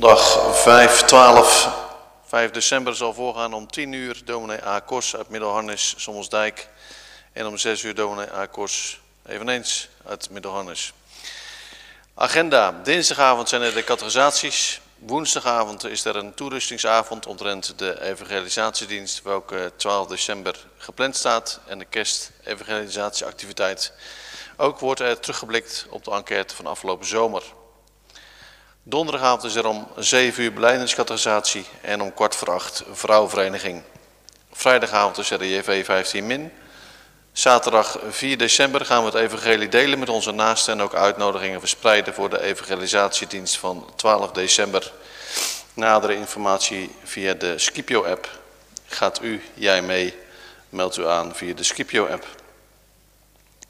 Zondag 5, 12, 5 december zal voorgaan om 10 uur dominee A. Kos uit Middelharnis, Sommelsdijk. En om 6 uur dominee A. Kos, eveneens uit Middelharnis. Agenda. Dinsdagavond zijn er de categorisaties. Woensdagavond is er een toerustingsavond omtrent de evangelisatiedienst, welke 12 december gepland staat. En de kerst-evangelisatieactiviteit. Ook wordt er teruggeblikt op de enquête van afgelopen zomer. Donderdagavond is er om 7 uur beleidingscategorisatie en om kwart voor acht vrouwenvereniging. Vrijdagavond is er de JV 15 min. Zaterdag 4 december gaan we het evangelie delen met onze naasten en ook uitnodigingen verspreiden voor de evangelisatiedienst van 12 december. Nadere informatie via de Scipio-app. Gaat u, jij mee, meld u aan via de Scipio-app.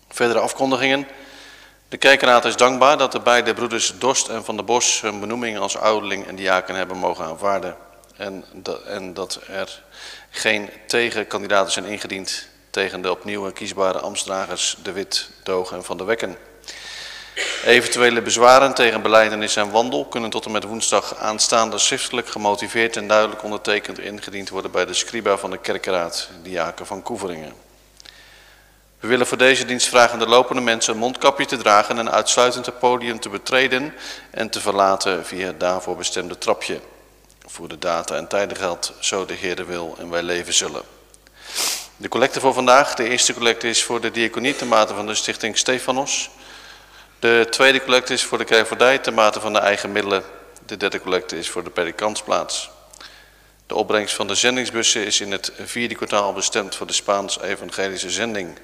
Verdere afkondigingen. De kerkraad is dankbaar dat de beide broeders Dorst en Van der Bos hun benoeming als ouderling en diaken hebben mogen aanvaarden. En en dat er geen tegenkandidaten zijn ingediend tegen de opnieuw kiesbare ambtsdragers De Wit, Doog en Van der Wekken. Eventuele bezwaren tegen beleidenis en wandel kunnen tot en met woensdag aanstaande schriftelijk gemotiveerd en duidelijk ondertekend ingediend worden bij de scriba van de kerkraad, Diaken van Koeveringen. We willen voor deze dienst vragen de lopende mensen een mondkapje te dragen en uitsluitend het podium te betreden en te verlaten via het daarvoor bestemde trapje. Voor de data en tijden geldt, zo de Heer wil en wij leven zullen. De collecte voor vandaag, de eerste collecte is voor de diaconie te mate van de stichting Stefanos. De tweede collecte is voor de Kerkvoordij te mate van de eigen middelen. De derde collecte is voor de predikantsplaats. De opbrengst van de zendingsbussen is in het vierde kwartaal bestemd voor de Spaans-evangelische zending.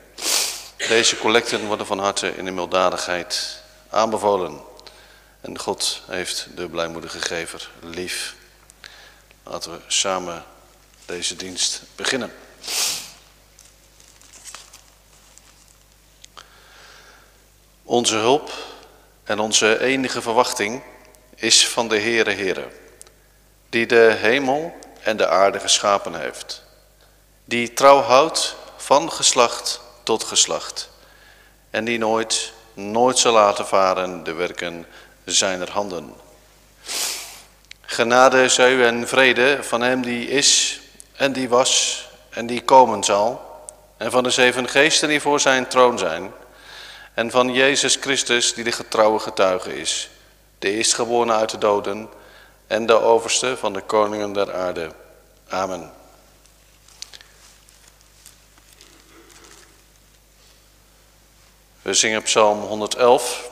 Deze collecten worden van harte in de milddadigheid aanbevolen. En God heeft de blijmoedige gever lief. Laten we samen deze dienst beginnen. Onze hulp en onze enige verwachting is van de Heere Heere, die de hemel en de aarde geschapen heeft, die trouw houdt van geslacht tot geslacht en die nooit, nooit zal laten varen de werken zijner handen. Genade zij u en vrede van hem die is en die was en die komen zal en van de zeven geesten die voor zijn troon zijn en van Jezus Christus die de getrouwe getuige is, de eerstgeborene uit de doden en de overste van de koningen der aarde. Amen. We zingen Psalm 111.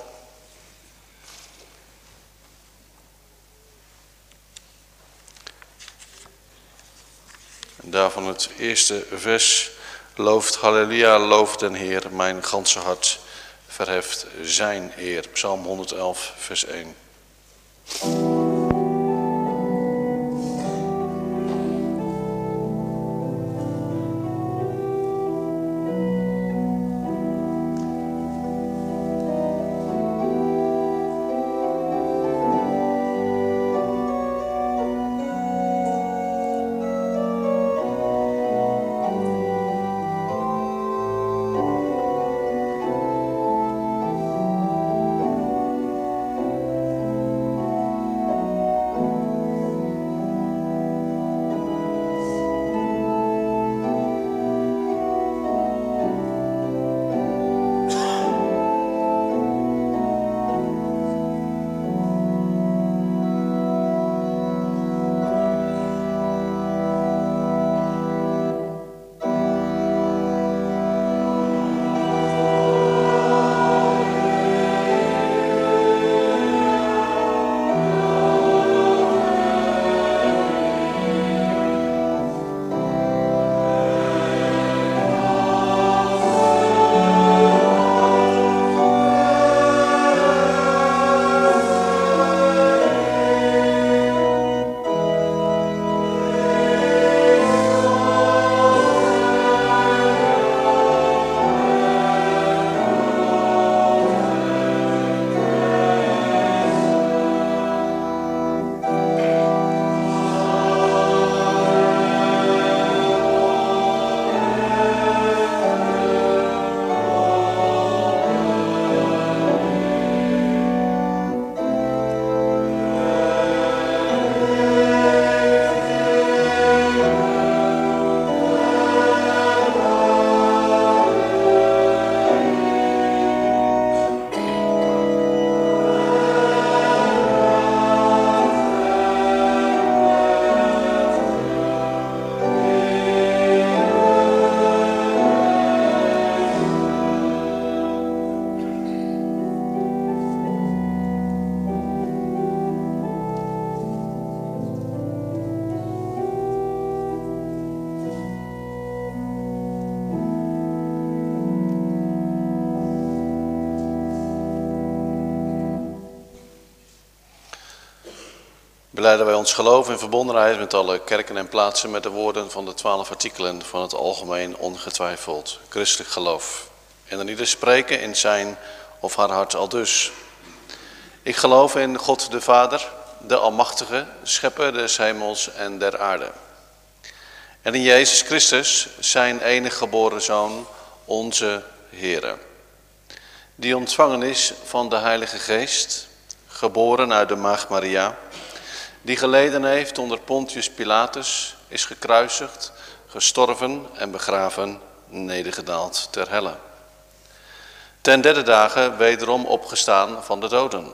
En daarvan het eerste vers. Looft, halleluja, looft den Heer, mijn ganse hart verheft zijn eer. Psalm 111, vers 1. Beleiden wij ons geloof in verbondenheid met alle kerken en plaatsen met de woorden van de twaalf artikelen van het algemeen ongetwijfeld christelijk geloof. En dan ieder spreken in zijn of haar hart al dus. Ik geloof in God de Vader, de Almachtige, Schepper des hemels en der aarde. En in Jezus Christus, zijn enige geboren Zoon, onze Heere. Die ontvangen is van de Heilige Geest, geboren uit de Maagd Maria, die geleden heeft onder Pontius Pilatus, is gekruisigd, gestorven en begraven, nedergedaald ter helle. Ten derde dagen wederom opgestaan van de doden.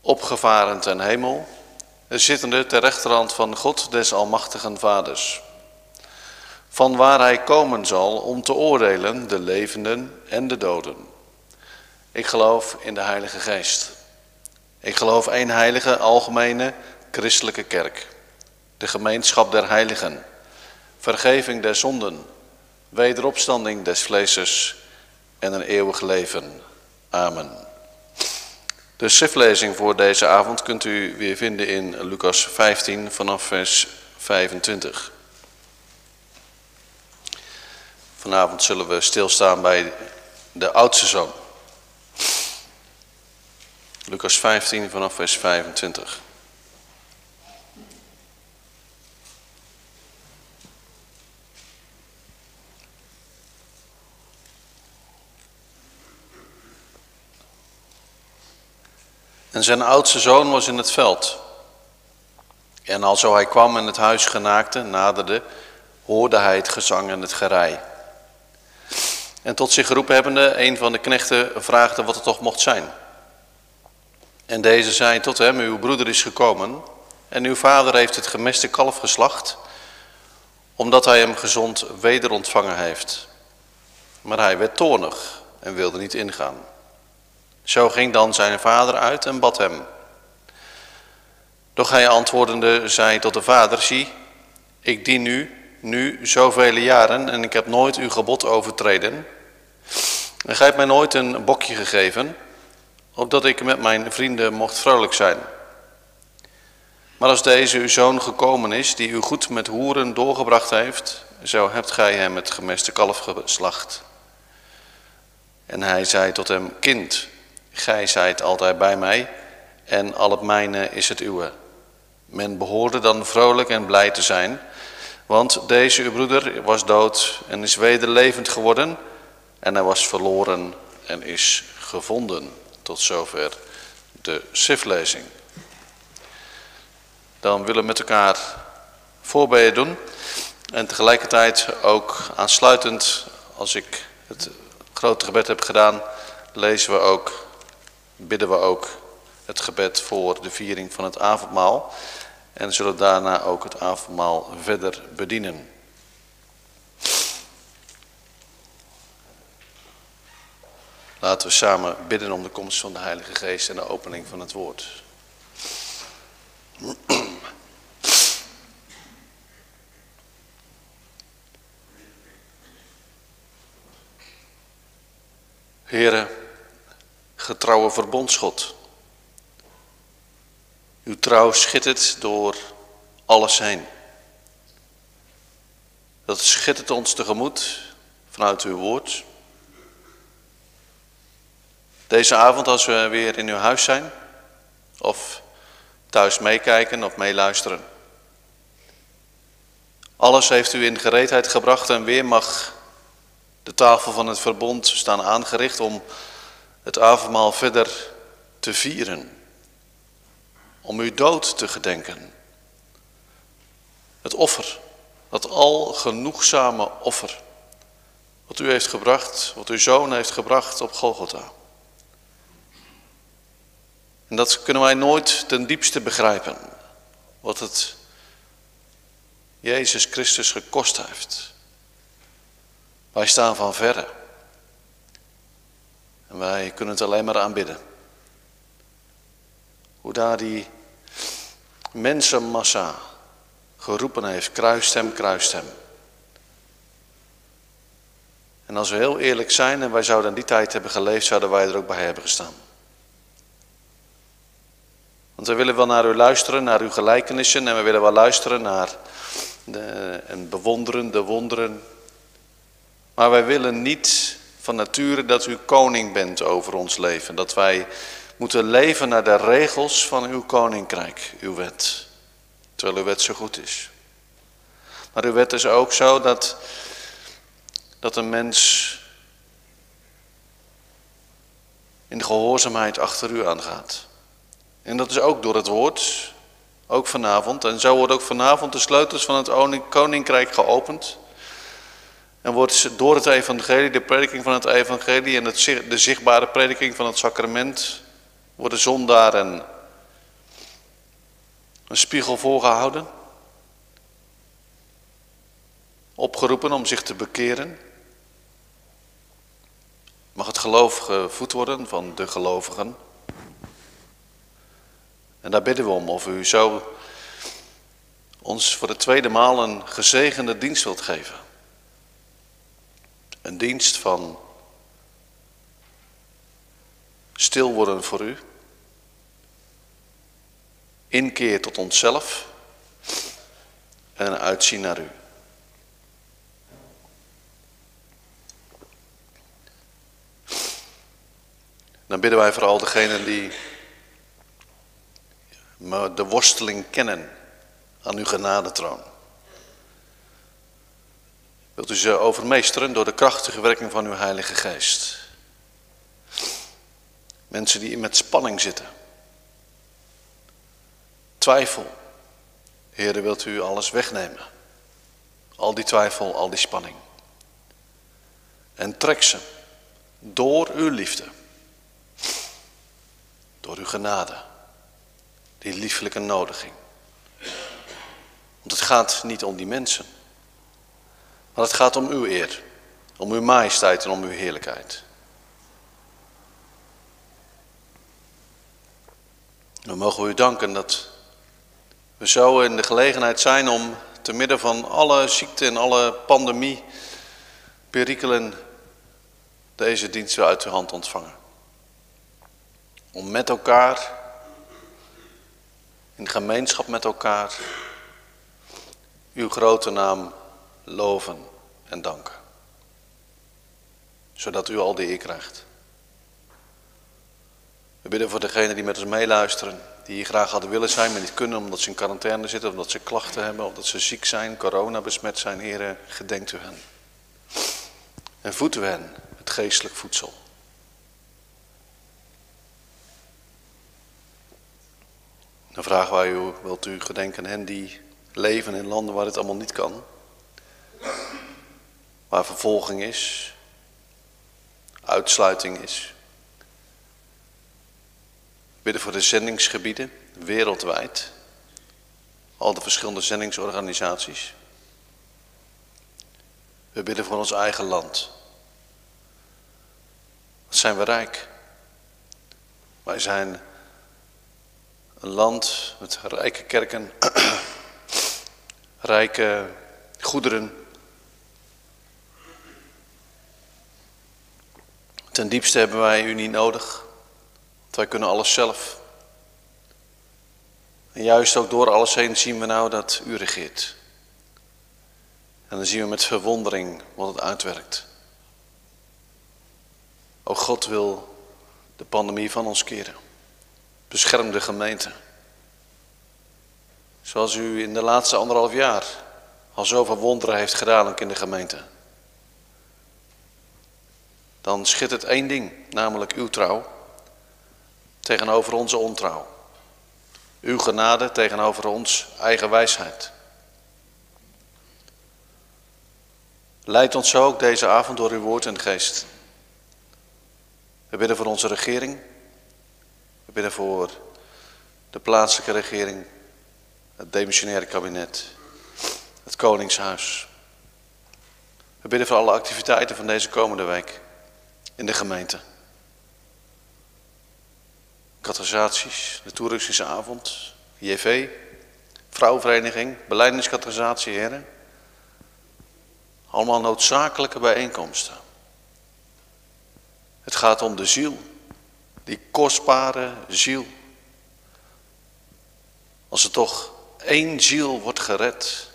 Opgevaren ten hemel, zittende ter rechterhand van God des Almachtigen Vaders. Van waar hij komen zal om te oordelen de levenden en de doden. Ik geloof in de Heilige Geest. Ik geloof één heilige, algemene, christelijke kerk. De gemeenschap der heiligen. Vergeving der zonden. Wederopstanding des vleeses en een eeuwig leven. Amen. De schriftlezing voor deze avond kunt u weer vinden in Lucas 15 vanaf vers 25. Vanavond zullen we stilstaan bij de oudste zoon. Lucas 15 vanaf vers 25. En zijn oudste zoon was in het veld. En alzo hij kwam en het huis genaakte, naderde, hoorde hij het gezang en het gerei. En tot zich geroepen hebbende, een van de knechten vraagde wat het toch mocht zijn. En deze zei tot hem, uw broeder is gekomen en uw vader heeft het gemeste kalf geslacht, omdat hij hem gezond weder ontvangen heeft. Maar hij werd toornig en wilde niet ingaan. Zo ging dan zijn vader uit en bad hem. Doch hij antwoordende zei tot de vader, zie, ik dien u nu zoveel jaren en ik heb nooit uw gebod overtreden. En gij hebt mij nooit een bokje gegeven, opdat ik met mijn vrienden mocht vrolijk zijn. Maar als deze uw zoon gekomen is, die u goed met hoeren doorgebracht heeft, zo hebt gij hem het gemeste kalf geslacht. En hij zei tot hem, kind, gij zijt altijd bij mij en al het mijne is het uwe. Men behoorde dan vrolijk en blij te zijn, want deze uw broeder was dood en is weder levend geworden en hij was verloren en is gevonden. Tot zover de schriftlezing. Dan willen we met elkaar voorbeden doen. En tegelijkertijd ook aansluitend, als ik het grote gebed heb gedaan, lezen we ook, bidden we ook het gebed voor de viering van het avondmaal. En zullen daarna ook het avondmaal verder bedienen. Laten we samen bidden om de komst van de Heilige Geest en de opening van het woord. Heren, getrouwe verbondschot. Uw trouw schittert door alles heen. Dat schittert ons tegemoet vanuit uw woord. Deze avond als we weer in uw huis zijn, of thuis meekijken of meeluisteren. Alles heeft u in gereedheid gebracht en weer mag de tafel van het verbond staan aangericht om het avondmaal verder te vieren. Om uw dood te gedenken. Het offer, dat al genoegzame offer, wat u heeft gebracht, wat uw zoon heeft gebracht op Golgotha. En dat kunnen wij nooit ten diepste begrijpen. Wat het Jezus Christus gekost heeft. Wij staan van verre. En wij kunnen het alleen maar aanbidden. Hoe daar die mensenmassa geroepen heeft, kruist hem, kruist hem. En als we heel eerlijk zijn en wij zouden in die tijd hebben geleefd, zouden wij er ook bij hebben gestaan. Want we willen wel naar u luisteren, naar uw gelijkenissen en we willen wel luisteren naar de, en bewonderen de wonderen. Maar wij willen niet van nature dat u koning bent over ons leven. Dat wij moeten leven naar de regels van uw koninkrijk, uw wet. Terwijl uw wet zo goed is. Maar uw wet is ook zo dat, dat een mens in gehoorzaamheid achter u aangaat. En dat is ook door het woord, ook vanavond. En zo wordt ook vanavond de sleutels van het koninkrijk geopend. En wordt door het evangelie, de prediking van het evangelie en het, de zichtbare prediking van het sacrament, worden zondaren een spiegel voorgehouden. Opgeroepen om zich te bekeren. Mag het geloof gevoed worden van de gelovigen. En daar bidden we om of u zo ons voor de tweede maal een gezegende dienst wilt geven. Een dienst van stil worden voor u. Inkeer tot onszelf en uitzien naar u. Dan bidden wij vooral degenen die de worsteling kennen aan uw genadetroon. Wilt u ze overmeesteren door de krachtige werking van uw Heilige Geest. Mensen die met spanning zitten. Twijfel. Heren, wilt u alles wegnemen. Al die twijfel, al die spanning. En trek ze door uw liefde. Door uw genade. Die lieflijke nodiging. Want het gaat niet om die mensen. Maar het gaat om uw eer. Om uw majesteit en om uw heerlijkheid. Dan mogen we u danken dat we zo in de gelegenheid zijn om te midden van alle ziekte en alle pandemie, perikelen, deze dienst uit uw hand ontvangen. Om met elkaar, in gemeenschap met elkaar, uw grote naam loven en danken. Zodat u al de eer krijgt. We bidden voor degenen die met ons meeluisteren, die hier graag hadden willen zijn, maar niet kunnen omdat ze in quarantaine zitten, omdat ze klachten hebben, omdat ze ziek zijn, corona besmet zijn. Heren, gedenkt u hen. En voedt u hen met geestelijk voedsel. Dan vragen wij u, wilt u gedenken hen die leven in landen waar het allemaal niet kan? Waar vervolging is, uitsluiting is. Bidden voor de zendingsgebieden wereldwijd. Al de verschillende zendingsorganisaties. We bidden voor ons eigen land. Wat zijn we rijk? Wij zijn een land met rijke kerken, rijke goederen. Ten diepste hebben wij u niet nodig, want wij kunnen alles zelf. En juist ook door alles heen zien we nou dat u regeert. En dan zien we met verwondering wat het uitwerkt. O God wil de pandemie van ons keren. Bescherm de gemeente. Zoals u in de laatste anderhalf jaar al zoveel wonderen heeft gedaan in de gemeente. Dan schittert één ding, namelijk uw trouw tegenover onze ontrouw. Uw genade tegenover ons eigen wijsheid. Leid ons zo ook deze avond door uw woord en geest. We bidden voor onze regering. Bidden voor de plaatselijke regering, het demissionaire kabinet, het Koningshuis. We bidden voor alle activiteiten van deze komende week in de gemeente. Catechisaties, de toerustingsavond, JV, vrouwenvereniging, beleidingscatechisatie, heren. Allemaal noodzakelijke bijeenkomsten. Het gaat om de ziel, die kostbare ziel. Als er toch één ziel wordt gered,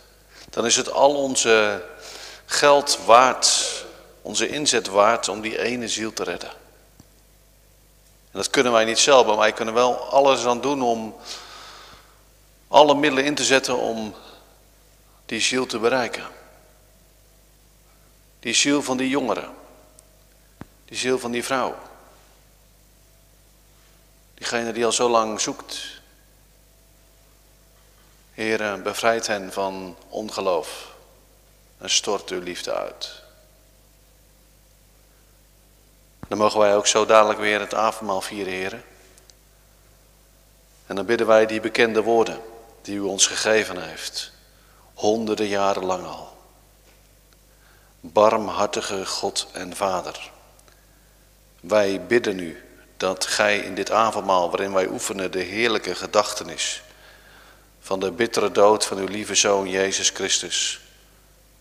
dan is het al onze geld waard, onze inzet waard om die ene ziel te redden. En dat kunnen wij niet zelf, maar wij kunnen wel alles aan doen om alle middelen in te zetten om die ziel te bereiken. Die ziel van die jongeren. Die ziel van die vrouw. Diegene die al zo lang zoekt. Heer, bevrijd hen van ongeloof en stort uw liefde uit. Dan mogen wij ook zo dadelijk weer het avondmaal vieren, heren. En dan bidden wij die bekende woorden die u ons gegeven heeft, honderden jaren lang al. Barmhartige God en Vader, wij bidden u dat gij in dit avondmaal waarin wij oefenen de heerlijke gedachtenis van de bittere dood van uw lieve Zoon Jezus Christus,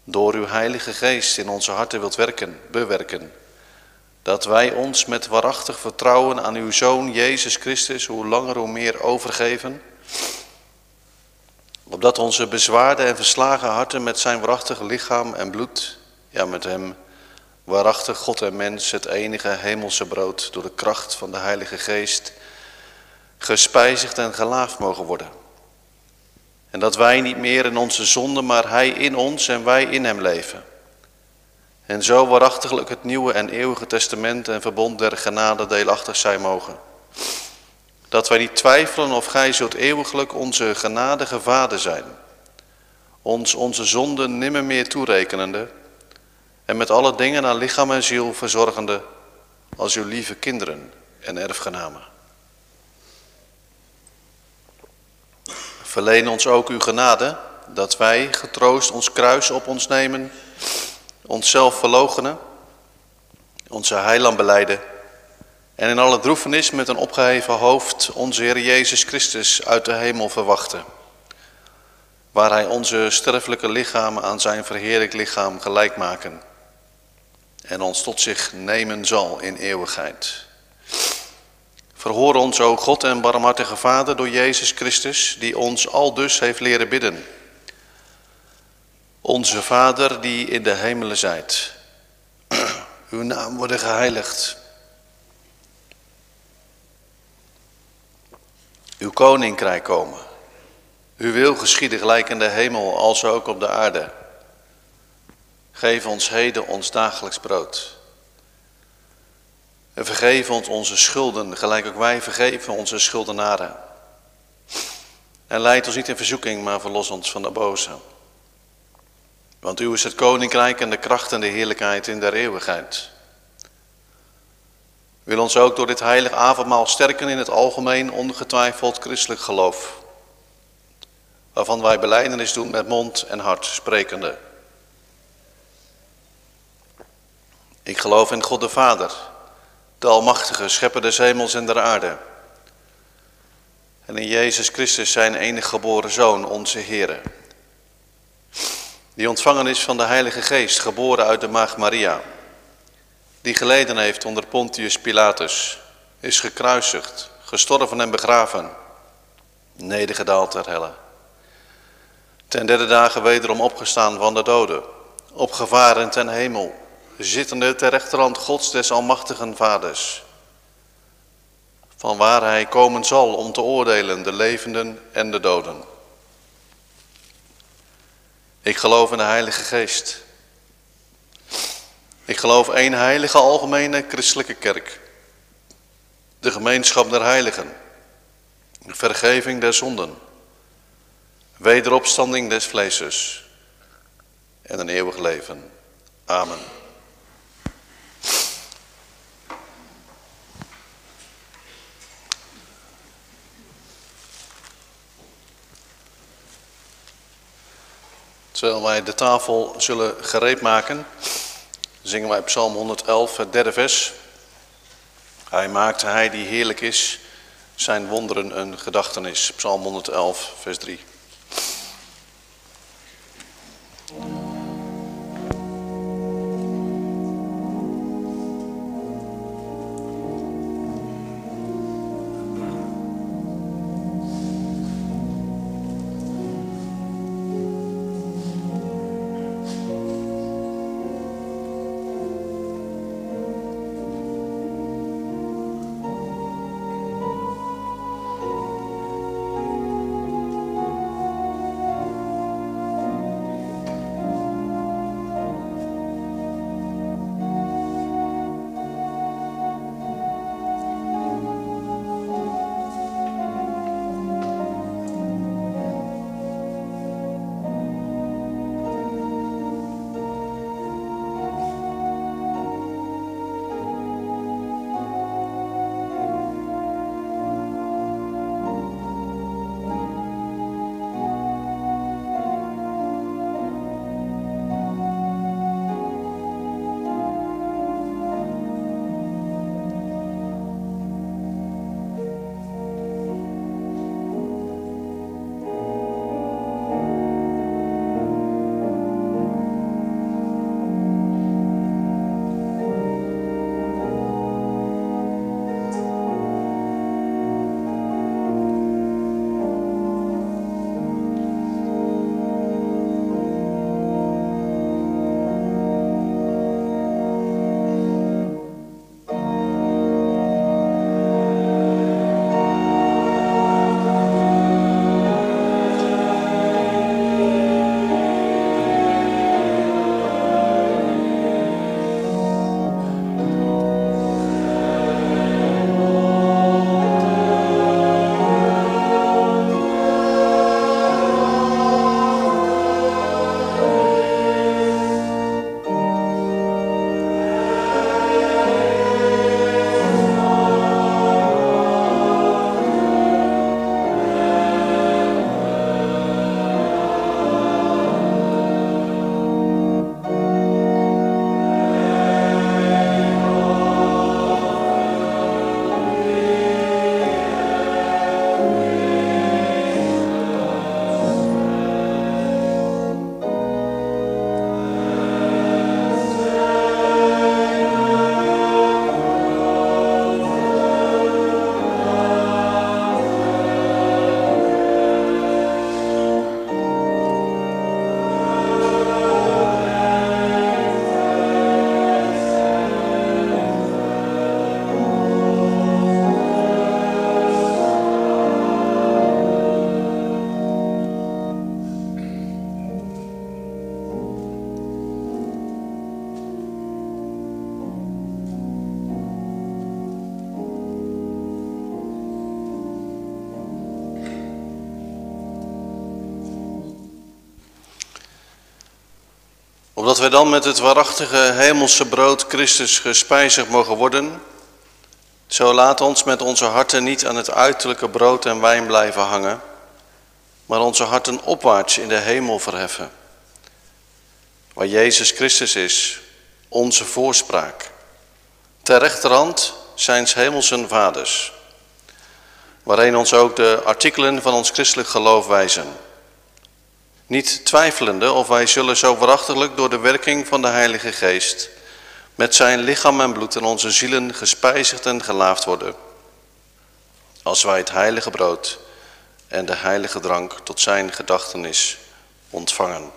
door uw Heilige Geest in onze harten wilt werken, bewerken, dat wij ons met waarachtig vertrouwen aan uw Zoon Jezus Christus hoe langer hoe meer overgeven, opdat onze bezwaarde en verslagen harten met zijn waarachtig lichaam en bloed, ja met hem, waarachtig God en mens, het enige hemelse brood door de kracht van de Heilige Geest, gespijzigd en gelaafd mogen worden. En dat wij niet meer in onze zonde, maar Hij in ons en wij in Hem leven. En zo waarachtiglijk het nieuwe en eeuwige testament en verbond der genade deelachtig zijn mogen. Dat wij niet twijfelen of Gij zult eeuwiglijk onze genadige Vader zijn. Ons onze zonden nimmer meer toerekenende en met alle dingen aan lichaam en ziel verzorgende als uw lieve kinderen en erfgenamen. Verleen ons ook uw genade, dat wij getroost ons kruis op ons nemen, onszelf verloochenen, onze heiland beleiden en in alle droefenis met een opgeheven hoofd onze Heer Jezus Christus uit de hemel verwachten, waar Hij onze sterfelijke lichamen aan zijn verheerlijk lichaam gelijk maken en ons tot zich nemen zal in eeuwigheid. Verhoor ons, o God en barmhartige Vader, door Jezus Christus, die ons al dus heeft leren bidden. Onze Vader die in de hemelen zijt, uw naam worden geheiligd. Uw koninkrijk komen. Uw wil geschieden gelijk in de hemel als ook op de aarde. Geef ons heden ons dagelijks brood. En vergeef ons onze schulden, gelijk ook wij vergeven onze schuldenaren. En leid ons niet in verzoeking, maar verlos ons van de boze. Want u is het koninkrijk en de kracht en de heerlijkheid in der eeuwigheid. Wil ons ook door dit heilig avondmaal sterken in het algemeen ongetwijfeld christelijk geloof. Waarvan wij beleidenis doen met mond en hart sprekende. Ik geloof in God de Vader, de Almachtige, Schepper des hemels en der aarde. En in Jezus Christus zijn enige geboren Zoon, onze Heer. Die ontvangen is van de Heilige Geest, geboren uit de Maagd Maria. Die geleden heeft onder Pontius Pilatus, is gekruisigd, gestorven en begraven, nedergedaald ter helle. Ten derde dagen wederom opgestaan van de doden, opgevaren ten hemel zittende ter rechterhand Gods des almachtigen vaders, van waar hij komen zal om te oordelen de levenden en de doden. Ik geloof in de Heilige Geest. Ik geloof één heilige algemene christelijke kerk. De gemeenschap der heiligen. De vergeving der zonden. Wederopstanding des vleeses. En een eeuwig leven. Amen. Terwijl wij de tafel zullen gereed maken, zingen wij Psalm 111, het derde vers. Hij maakt, hij die heerlijk is, zijn wonderen een gedachtenis. Psalm 111, vers 3. Wij dan met het waarachtige hemelse brood Christus gespijzigd mogen worden, zo laat ons met onze harten niet aan het uiterlijke brood en wijn blijven hangen, maar onze harten opwaarts in de hemel verheffen. Waar Jezus Christus is, onze voorspraak. Ter rechterhand zijn hemelse vaders, waarin ons ook de artikelen van ons christelijk geloof wijzen. Niet twijfelende of wij zullen zo waarachtiglijk door de werking van de Heilige Geest met zijn lichaam en bloed in onze zielen gespijzigd en gelaafd worden. Als wij het heilige brood en de heilige drank tot zijn gedachtenis ontvangen.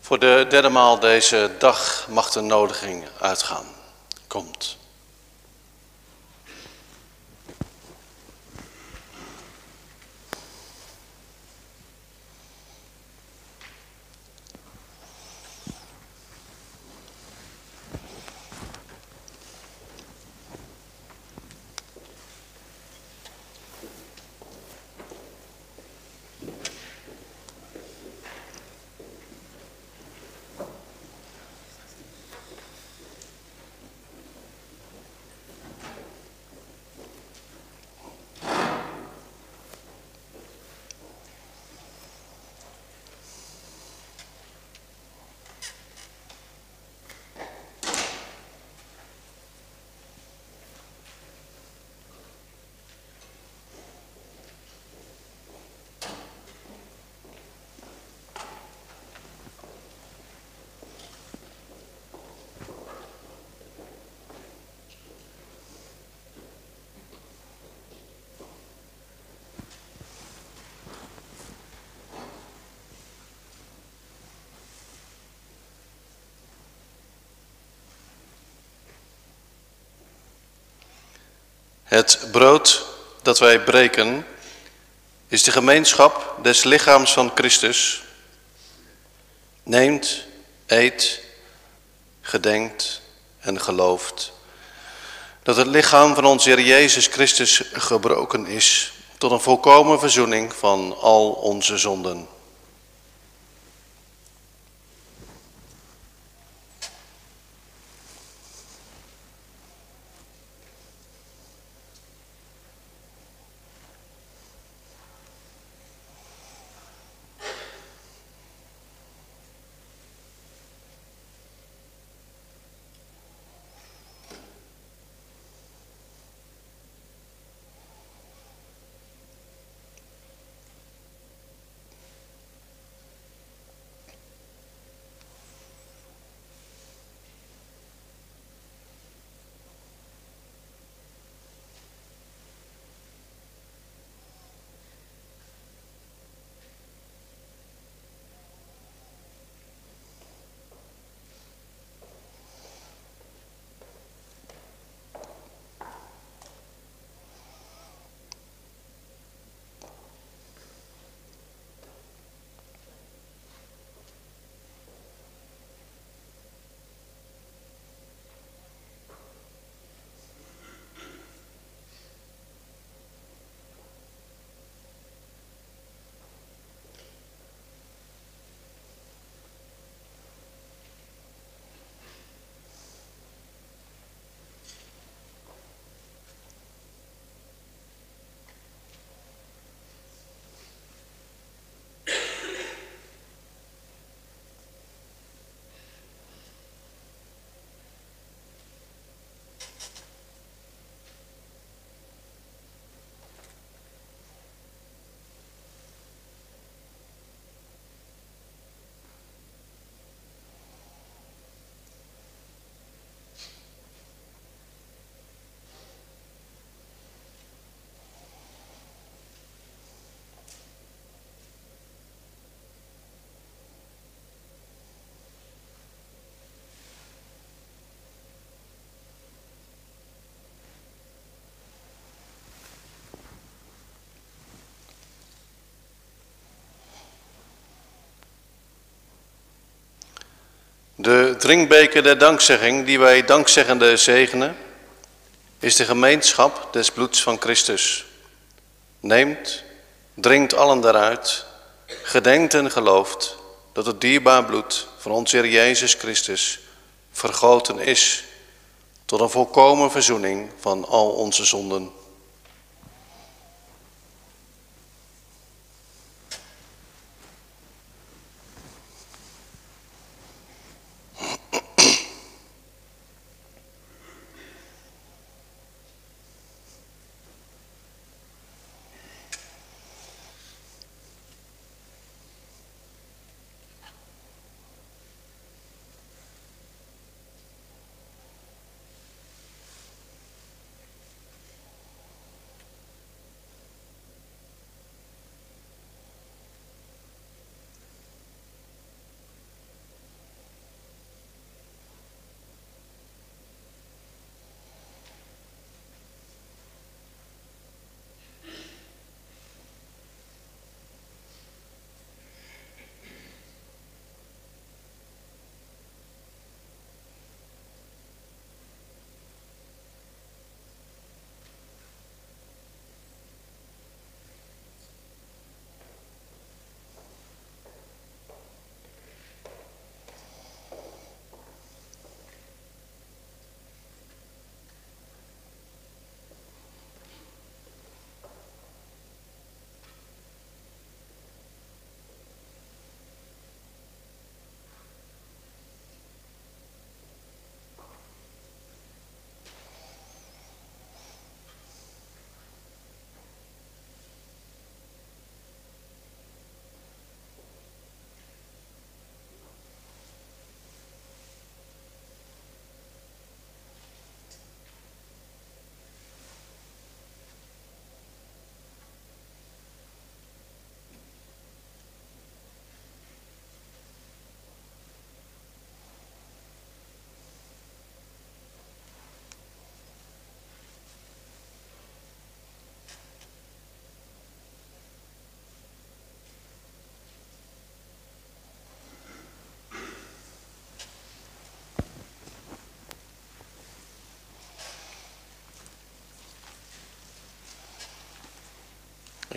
Voor de derde maal deze dag mag de nodiging uitgaan. Komt. Het brood dat wij breken is de gemeenschap des lichaams van Christus. Neemt, eet, gedenkt en gelooft dat het lichaam van onze Heer Jezus Christus gebroken is tot een volkomen verzoening van al onze zonden. Drinkbeker der dankzegging die wij dankzeggende zegenen, is de gemeenschap des bloeds van Christus. Neemt, drinkt allen daaruit gedenkt en gelooft dat het dierbaar bloed van onze Heer Jezus Christus vergoten is tot een volkomen verzoening van al onze zonden.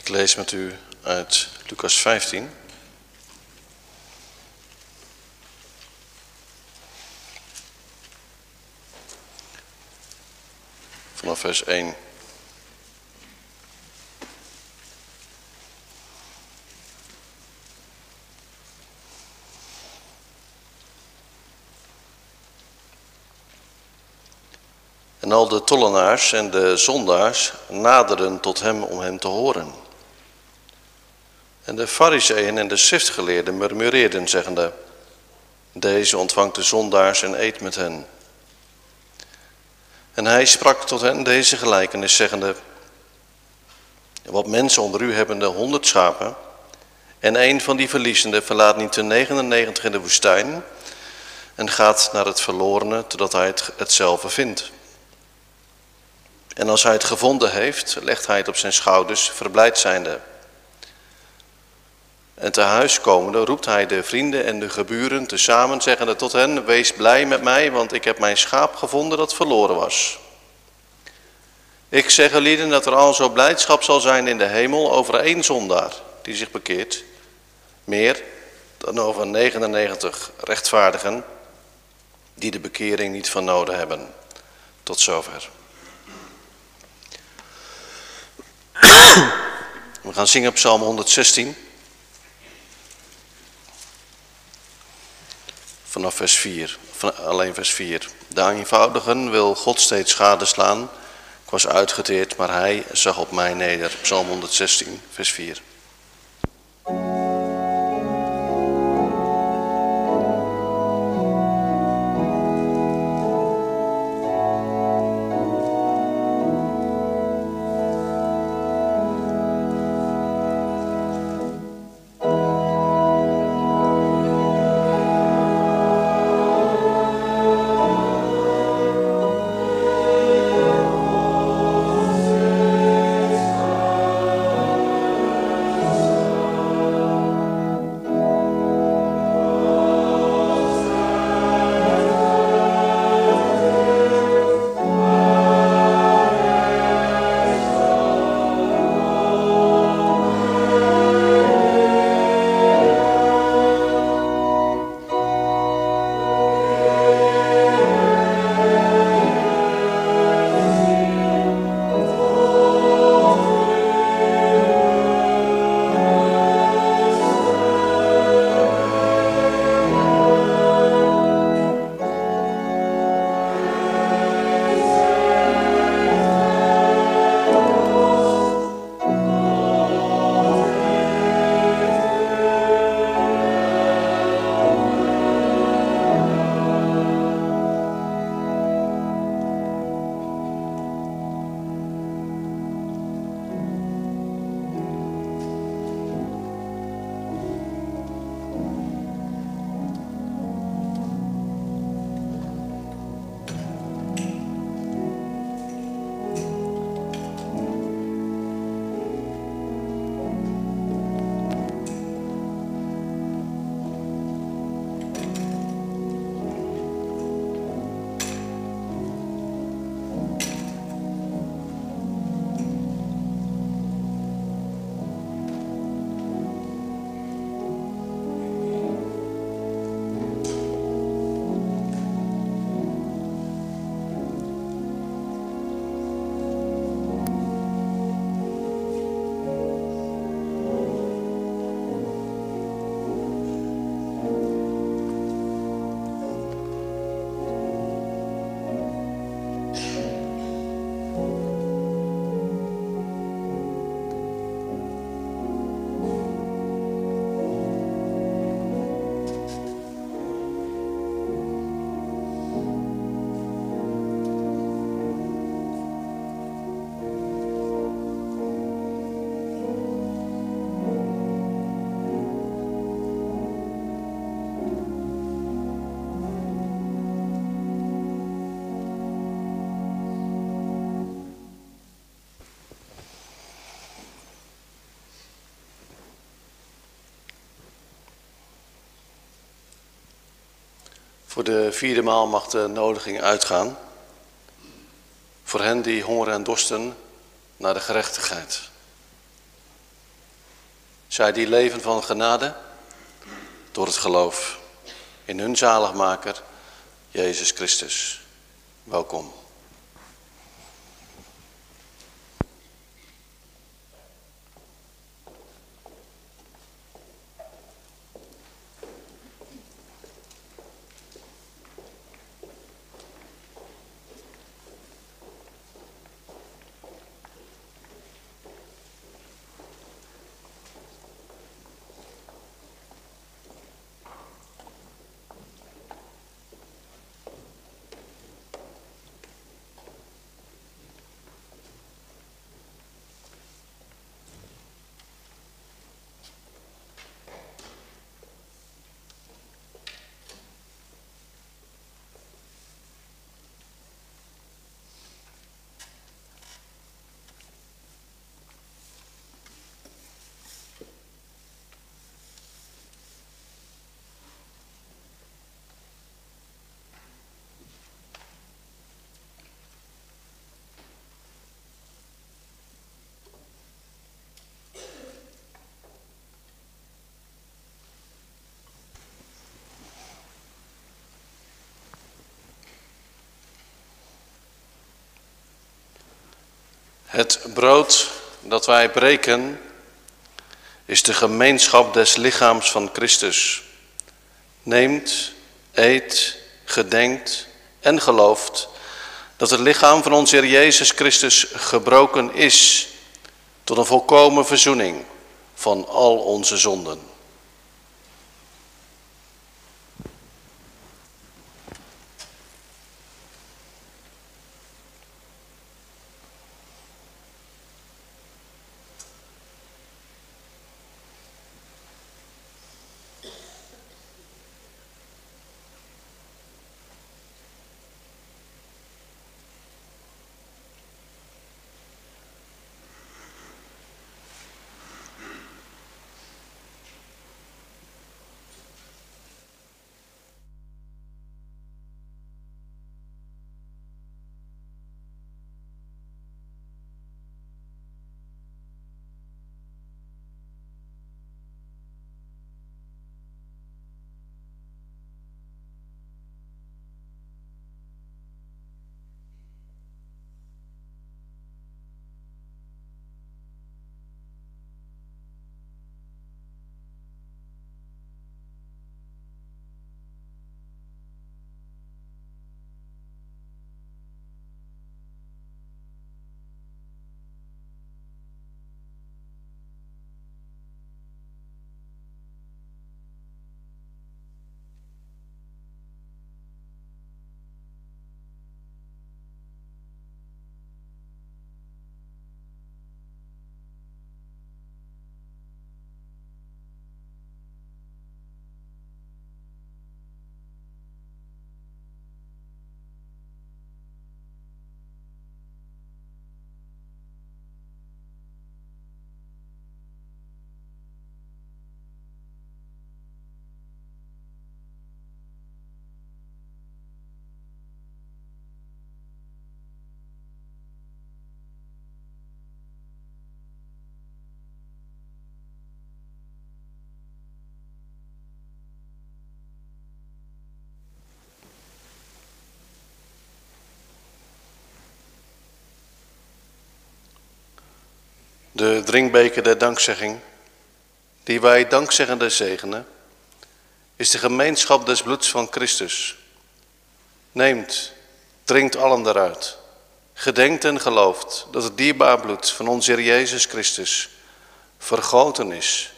Ik lees met u uit Lucas 15. Vanaf vers 1. En al de tollenaars en de zondaars naderen tot hem om hem te horen. De fariseeën en de schriftgeleerden murmureerden, zeggende, deze ontvangt de zondaars en eet met hen. En hij sprak tot hen deze gelijkenis, zeggende, wat mensen onder u hebben de honderd schapen, en een van die verliezende verlaat niet de 99 in de woestijn en gaat naar het verlorene, totdat hij het, hetzelfde vindt. En als hij het gevonden heeft, legt hij het op zijn schouders, verblijd zijnde. En te huis komende roept hij de vrienden en de geburen tezamen, zeggende tot hen, wees blij met mij, want ik heb mijn schaap gevonden dat verloren was. Ik zeg lieden dat er al zo blijdschap zal zijn in de hemel over één zondaar die zich bekeert, meer dan over 99 rechtvaardigen die de bekering niet van nodig hebben. Tot zover. We gaan zingen op Psalm 116. Vanaf vers 4, van, alleen vers 4. De eenvoudigen wil God steeds schade slaan. Ik was uitgeteerd, maar hij zag op mij neder. Psalm 116, vers 4. Vierde maal mag de nodiging uitgaan. Voor hen die hongeren en dorsten naar de gerechtigheid. Zij die leven van genade door het geloof in hun zaligmaker, Jezus Christus. Welkom. Het brood dat wij breken is de gemeenschap des lichaams van Christus. Neemt, eet, gedenkt en gelooft dat het lichaam van onze Heer Jezus Christus gebroken is tot een volkomen verzoening van al onze zonden. De drinkbeker der dankzegging, die wij dankzeggende zegenen, is de gemeenschap des bloeds van Christus. Neemt, drinkt allen daaruit. Gedenkt en gelooft dat het dierbaar bloed van onze Heer Jezus Christus vergoten is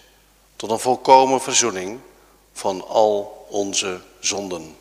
tot een volkomen verzoening van al onze zonden.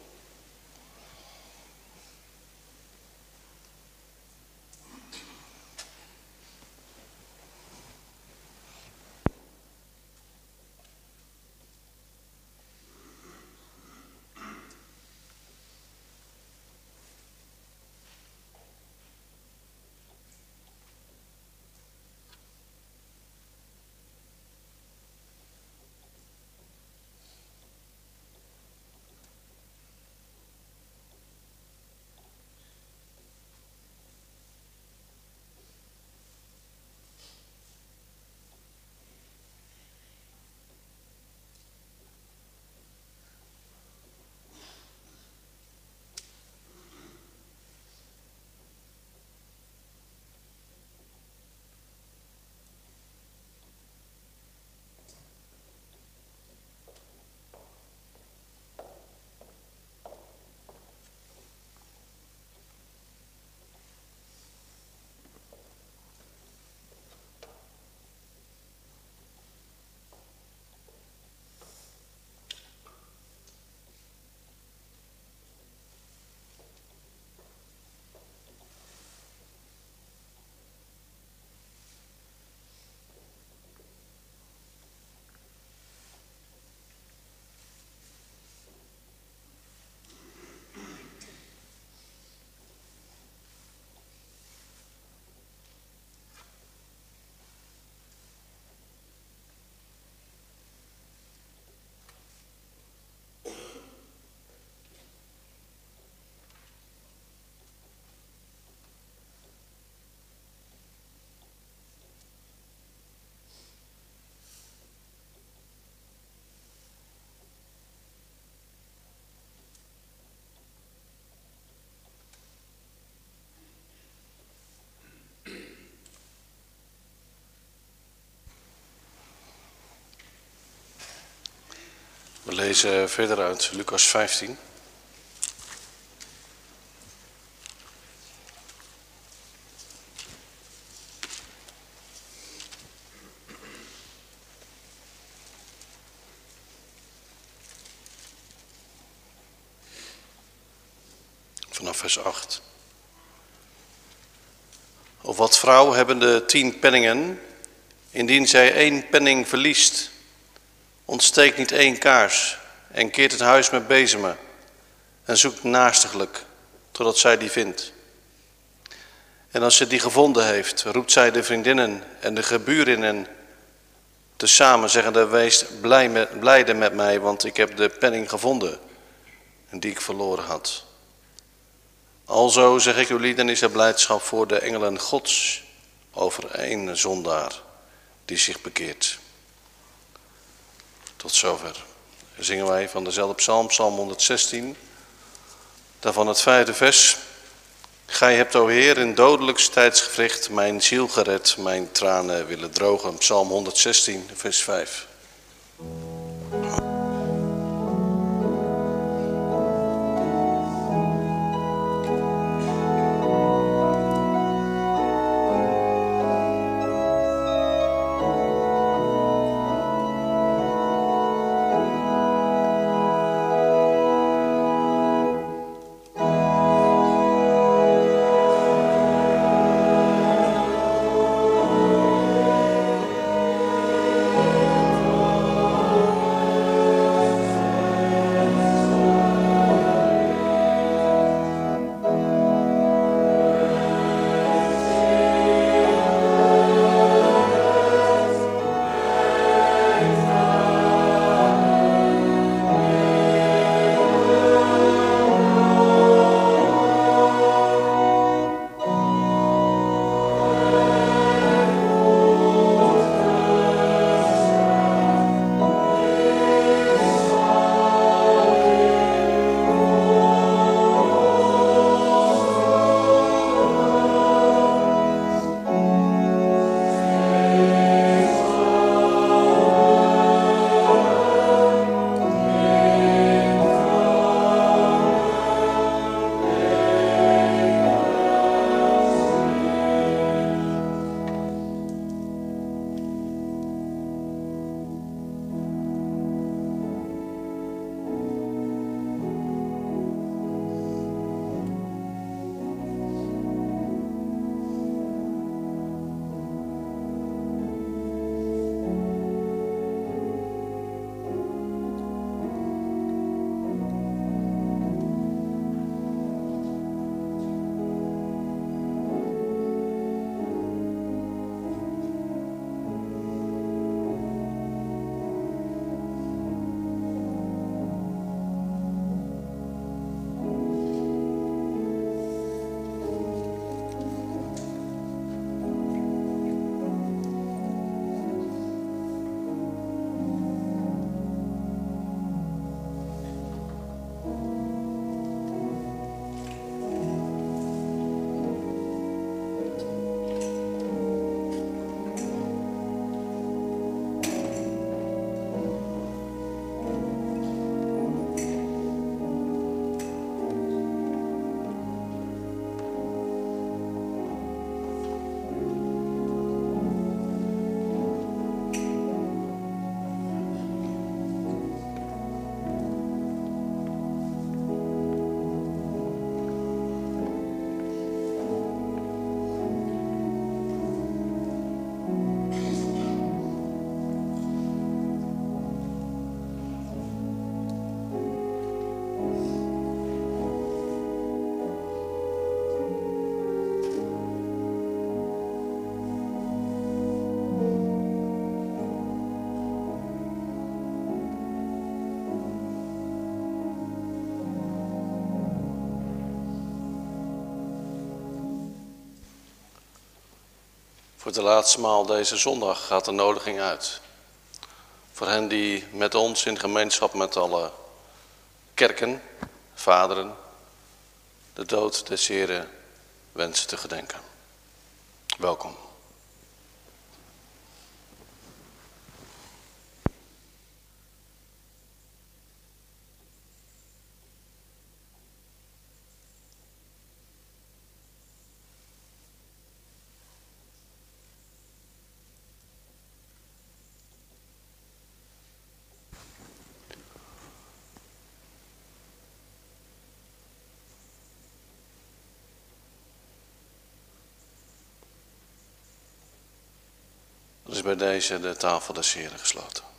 Lezen verder uit Lucas 15. Vanaf vers 8. Of wat vrouw hebben de tien penningen, indien zij één penning verliest, ontsteekt niet één kaars en keert het huis met bezemen en zoekt naastiglijk totdat zij die vindt. En als ze die gevonden heeft, roept zij de vriendinnen en de geburinnen tezamen, zeggende, wees blij met, blijde met mij, want ik heb de penning gevonden die ik verloren had. Alzo, zeg ik jullie, dan is er blijdschap voor de engelen gods over één zondaar die zich bekeert. Tot zover. zingen wij van dezelfde psalm, psalm 116, daarvan het vijfde vers. Gij hebt, o Heer, in dodelijks tijdsgevricht mijn ziel gered, mijn tranen willen drogen. Psalm 116, vers 5. Voor de laatste maal deze zondag gaat de nodiging uit. Voor hen die met ons in gemeenschap met alle kerken, vaderen, de dood des Heren wensen te gedenken. Welkom. Is bij deze de tafel des Heren gesloten.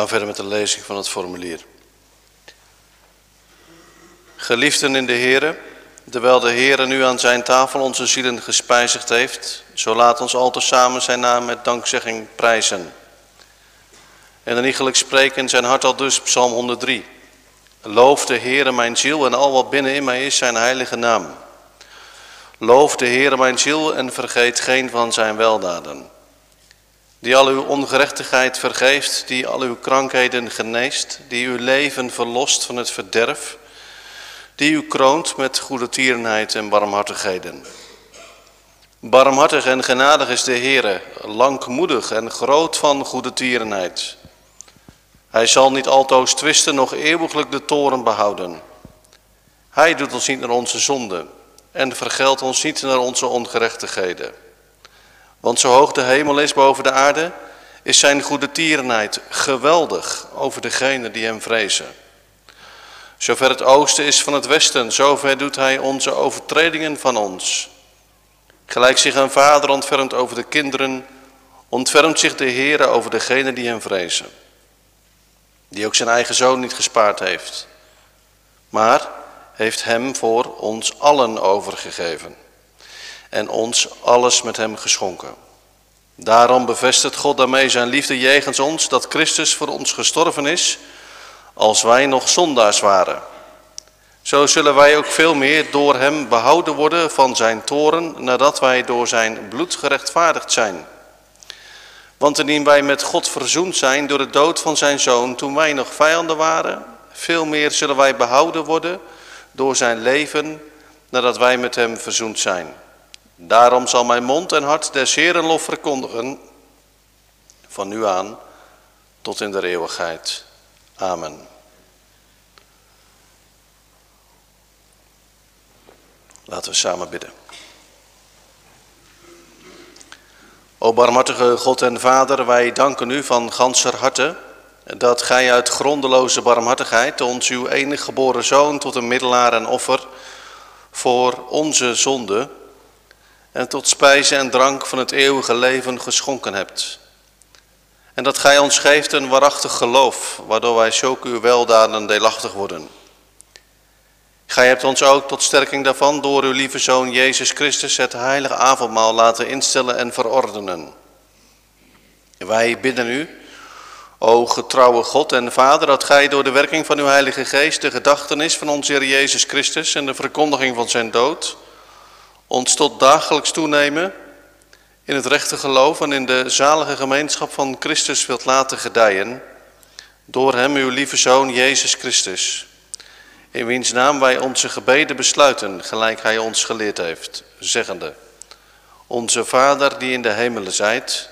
Gaan verder met de lezing van het formulier. Geliefden in de Here, terwijl de Heere nu aan zijn tafel onze zielen gespijzigd heeft, zo laat ons al samen zijn naam met dankzegging prijzen. En dan iegelijk spreken zijn hart al dus, Psalm 103. Loof de Heere mijn ziel en al wat binnen in mij is zijn heilige naam. Loof de Heere mijn ziel en vergeet geen van zijn weldaden die al uw ongerechtigheid vergeeft, die al uw krankheden geneest, die uw leven verlost van het verderf, die u kroont met goede tierenheid en barmhartigheden. Barmhartig en genadig is de Heere, langmoedig en groot van goede tierenheid. Hij zal niet altoos twisten, nog eeuwiglijk de toren behouden. Hij doet ons niet naar onze zonden en vergeldt ons niet naar onze ongerechtigheden. Want zo hoog de hemel is boven de aarde, is zijn goede tierenheid geweldig over degenen die hem vrezen. Zover het oosten is van het westen, zover doet hij onze overtredingen van ons. Gelijk zich een vader ontfermt over de kinderen, ontfermt zich de Heer over degenen die hem vrezen. Die ook zijn eigen zoon niet gespaard heeft, maar heeft hem voor ons allen overgegeven en ons alles met hem geschonken. Daarom bevestigt God daarmee zijn liefde jegens ons, dat Christus voor ons gestorven is, als wij nog zondaars waren. Zo zullen wij ook veel meer door hem behouden worden van zijn toren, nadat wij door zijn bloed gerechtvaardigd zijn. Want indien wij met God verzoend zijn door de dood van zijn zoon, toen wij nog vijanden waren, veel meer zullen wij behouden worden door zijn leven, nadat wij met hem verzoend zijn. Daarom zal mijn mond en hart des Heeren lof verkondigen, van nu aan tot in de eeuwigheid. Amen. Laten we samen bidden. O barmhartige God en Vader, wij danken u van ganser harte dat gij uit grondeloze barmhartigheid ons uw enige geboren zoon tot een middelaar en offer voor onze zonde en tot spijze en drank van het eeuwige leven geschonken hebt. En dat gij ons geeft een waarachtig geloof, waardoor wij zulke uw weldaden deelachtig worden. Gij hebt ons ook tot sterking daarvan door uw lieve Zoon Jezus Christus het heilige avondmaal laten instellen en verordenen. Wij bidden u, o getrouwe God en Vader, dat gij door de werking van uw Heilige Geest de gedachtenis van onze Heer Jezus Christus en de verkondiging van zijn dood ons tot dagelijks toenemen in het rechte geloof en in de zalige gemeenschap van Christus wilt laten gedijen, door hem uw lieve Zoon Jezus Christus, in wiens naam wij onze gebeden besluiten, gelijk hij ons geleerd heeft, zeggende, Onze Vader die in de hemelen zijt,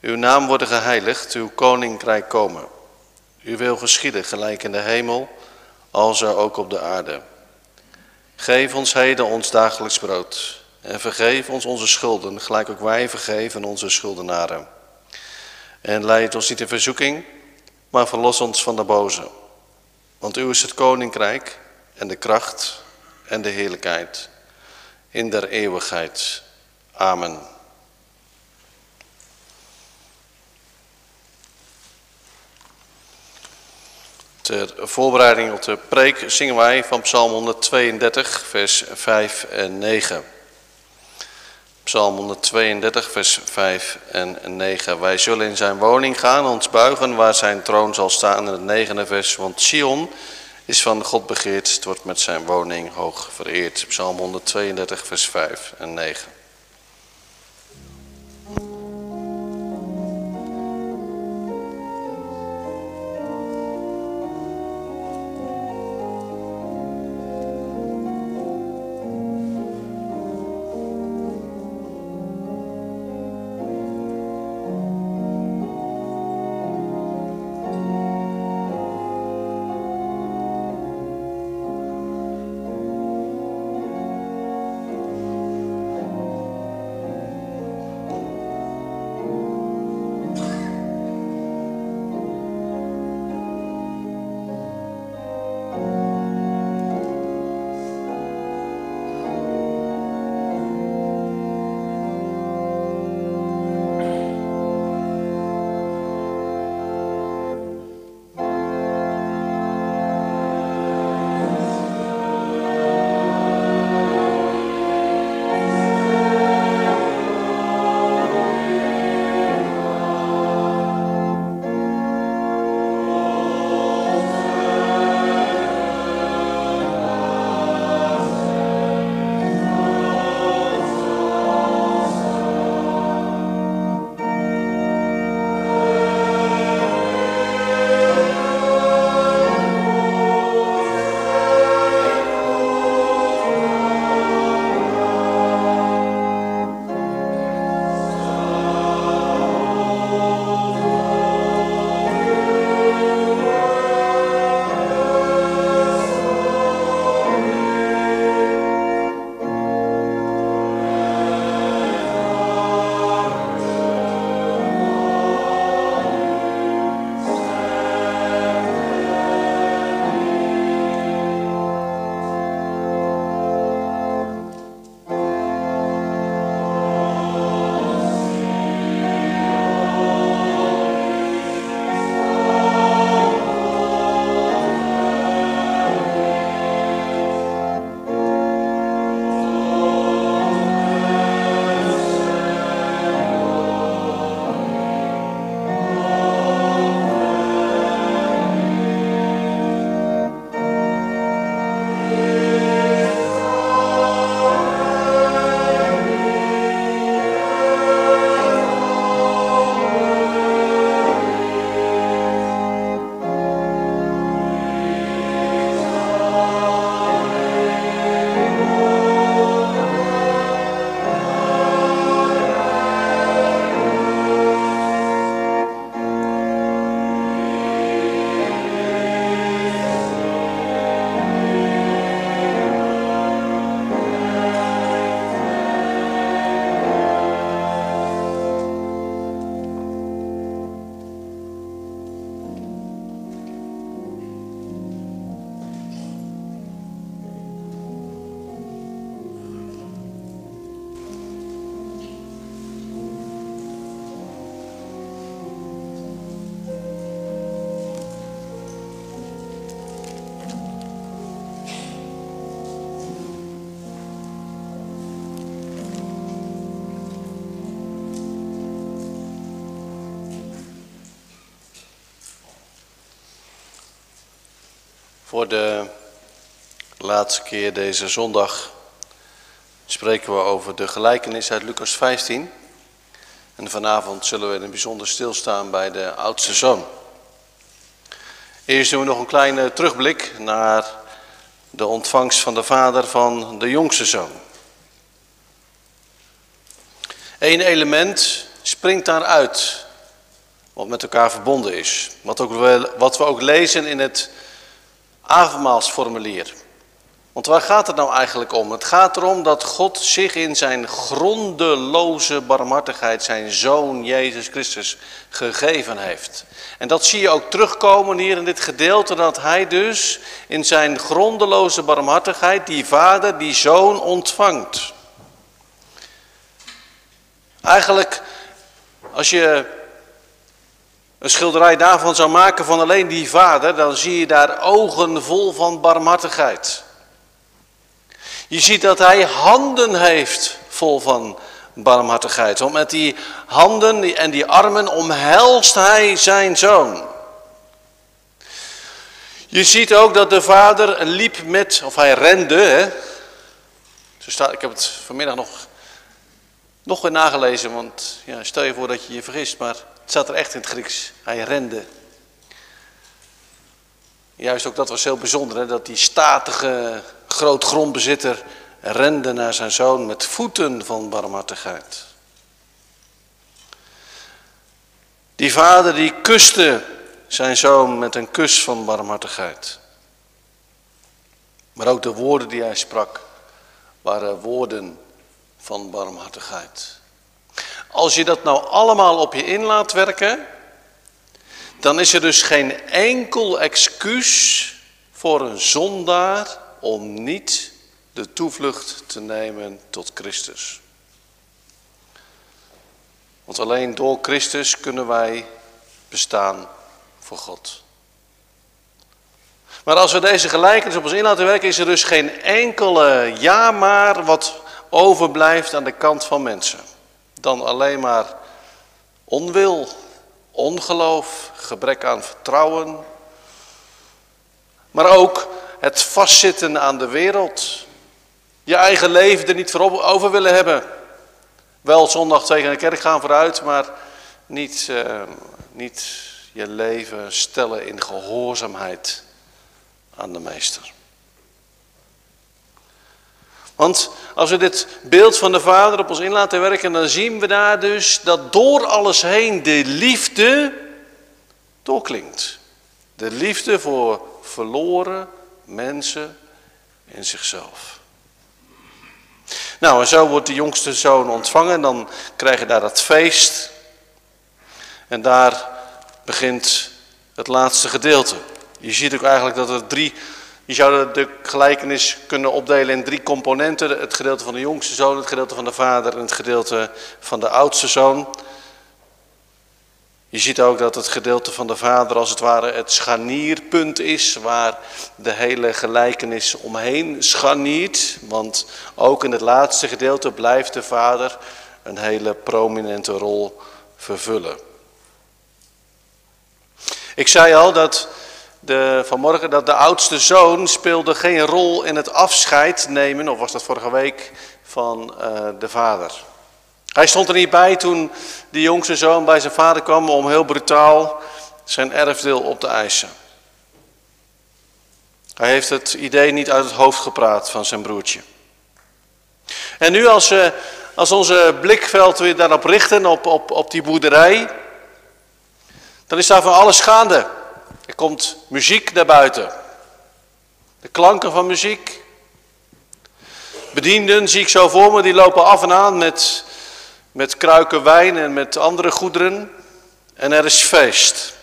Uw naam worden geheiligd, uw koninkrijk komen. Uw wil geschieden, gelijk in de hemel, er ook op de aarde. Geef ons heden ons dagelijks brood. En vergeef ons onze schulden, gelijk ook wij vergeven onze schuldenaren. En leid ons niet in verzoeking, maar verlos ons van de boze. Want u is het koninkrijk en de kracht en de heerlijkheid in der eeuwigheid. Amen. Ter voorbereiding op de preek zingen wij van Psalm 132, vers 5 en 9. Psalm 132, vers 5 en 9. Wij zullen in zijn woning gaan, ons buigen waar zijn troon zal staan in het negende vers. Want Sion is van God begeerd, het wordt met zijn woning hoog vereerd. Psalm 132, vers 5 en 9. Voor de laatste keer deze zondag spreken we over de gelijkenis uit Lucas 15. En vanavond zullen we in een bijzonder stilstaan bij de oudste zoon. Eerst doen we nog een kleine terugblik naar de ontvangst van de vader van de jongste zoon. Eén element springt daaruit wat met elkaar verbonden is. Wat, ook, wat we ook lezen in het avondmaalsformulier. Want waar gaat het nou eigenlijk om? Het gaat erom dat God zich in zijn grondeloze barmhartigheid zijn Zoon Jezus Christus gegeven heeft. En dat zie je ook terugkomen hier in dit gedeelte, dat hij dus in zijn grondeloze barmhartigheid die vader, die zoon ontvangt. Eigenlijk, als je een schilderij daarvan zou maken van alleen die vader, dan zie je daar ogen vol van barmhartigheid. Je ziet dat hij handen heeft vol van barmhartigheid. Want met die handen en die armen omhelst hij zijn zoon. Je ziet ook dat de vader liep met, of hij rende. Hè? ik heb het vanmiddag nog, nog weer nagelezen, want ja, stel je voor dat je je vergist, maar het staat er echt in het Grieks. Hij rende. Juist ook dat was heel bijzonder, hè? dat die statige grootgrondbezitter rende naar zijn zoon met voeten van barmhartigheid. Die vader die kuste zijn zoon met een kus van barmhartigheid. Maar ook de woorden die hij sprak waren woorden van barmhartigheid. Als je dat nou allemaal op je in laat werken, dan is er dus geen enkel excuus voor een zondaar om niet de toevlucht te nemen tot Christus. Want alleen door Christus kunnen wij bestaan voor God. Maar als we deze gelijkenis op ons in laten werken, is er dus geen enkele ja maar wat overblijft aan de kant van mensen. Dan alleen maar onwil, ongeloof, gebrek aan vertrouwen. Maar ook het vastzitten aan de wereld. Je eigen leven er niet voor over willen hebben. Wel zondag tegen de kerk gaan vooruit, maar niet, uh, niet je leven stellen in gehoorzaamheid aan de meester. Want als we dit beeld van de Vader op ons in laten werken, dan zien we daar dus dat door alles heen de liefde doorklinkt. De liefde voor verloren mensen in zichzelf. Nou, en zo wordt de jongste zoon ontvangen. Dan krijg je daar dat feest. En daar begint het laatste gedeelte. Je ziet ook eigenlijk dat er drie... Je zou de gelijkenis kunnen opdelen in drie componenten. Het gedeelte van de jongste zoon, het gedeelte van de vader en het gedeelte van de oudste zoon. Je ziet ook dat het gedeelte van de vader als het ware het scharnierpunt is waar de hele gelijkenis omheen scharniert. Want ook in het laatste gedeelte blijft de vader een hele prominente rol vervullen. Ik zei al dat de, vanmorgen dat de oudste zoon speelde geen rol in het afscheid nemen, of was dat vorige week, van uh, de vader. Hij stond er niet bij toen de jongste zoon bij zijn vader kwam om heel brutaal zijn erfdeel op te eisen. Hij heeft het idee niet uit het hoofd gepraat van zijn broertje. En nu als, we, als onze blikveld weer daarop richten, op, op, op die boerderij, dan is daar van alles gaande. Er komt muziek naar buiten. De klanken van muziek. Bedienden zie ik zo voor me, die lopen af en aan met met kruiken wijn en met andere goederen. En er is feest.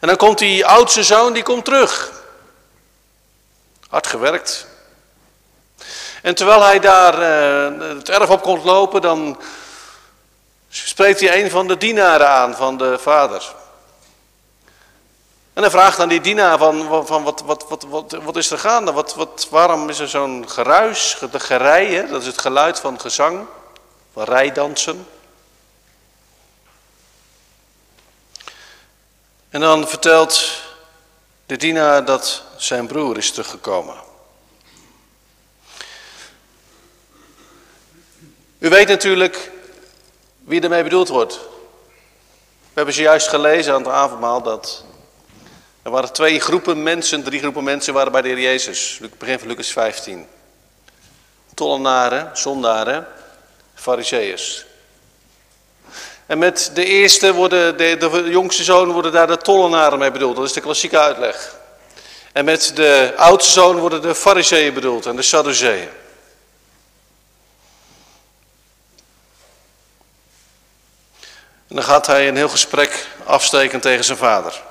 En dan komt die oudste zoon, die komt terug. Hard gewerkt. En terwijl hij daar uh, het erf op komt lopen, dan spreekt hij een van de dienaren aan van de vader. En hij vraagt aan die dienaar van, van wat, wat, wat, wat, wat is er gaande? Wat, wat, waarom is er zo'n geruis, de gerei, dat is het geluid van gezang van rijdansen. En dan vertelt de dienaar dat zijn broer is teruggekomen. U weet natuurlijk wie ermee bedoeld wordt. We hebben zojuist gelezen aan het avondmaal dat er waren twee groepen mensen, drie groepen mensen waren bij de Heer Jezus. Begin van Lucas 15. Tollenaren, zondaren Fariseeërs. En met de eerste worden, de, de jongste zoon worden daar de tollenaren mee bedoeld. Dat is de klassieke uitleg. En met de oudste zoon worden de fariseeën bedoeld en de sadduceeën. En dan gaat hij een heel gesprek afsteken tegen zijn vader.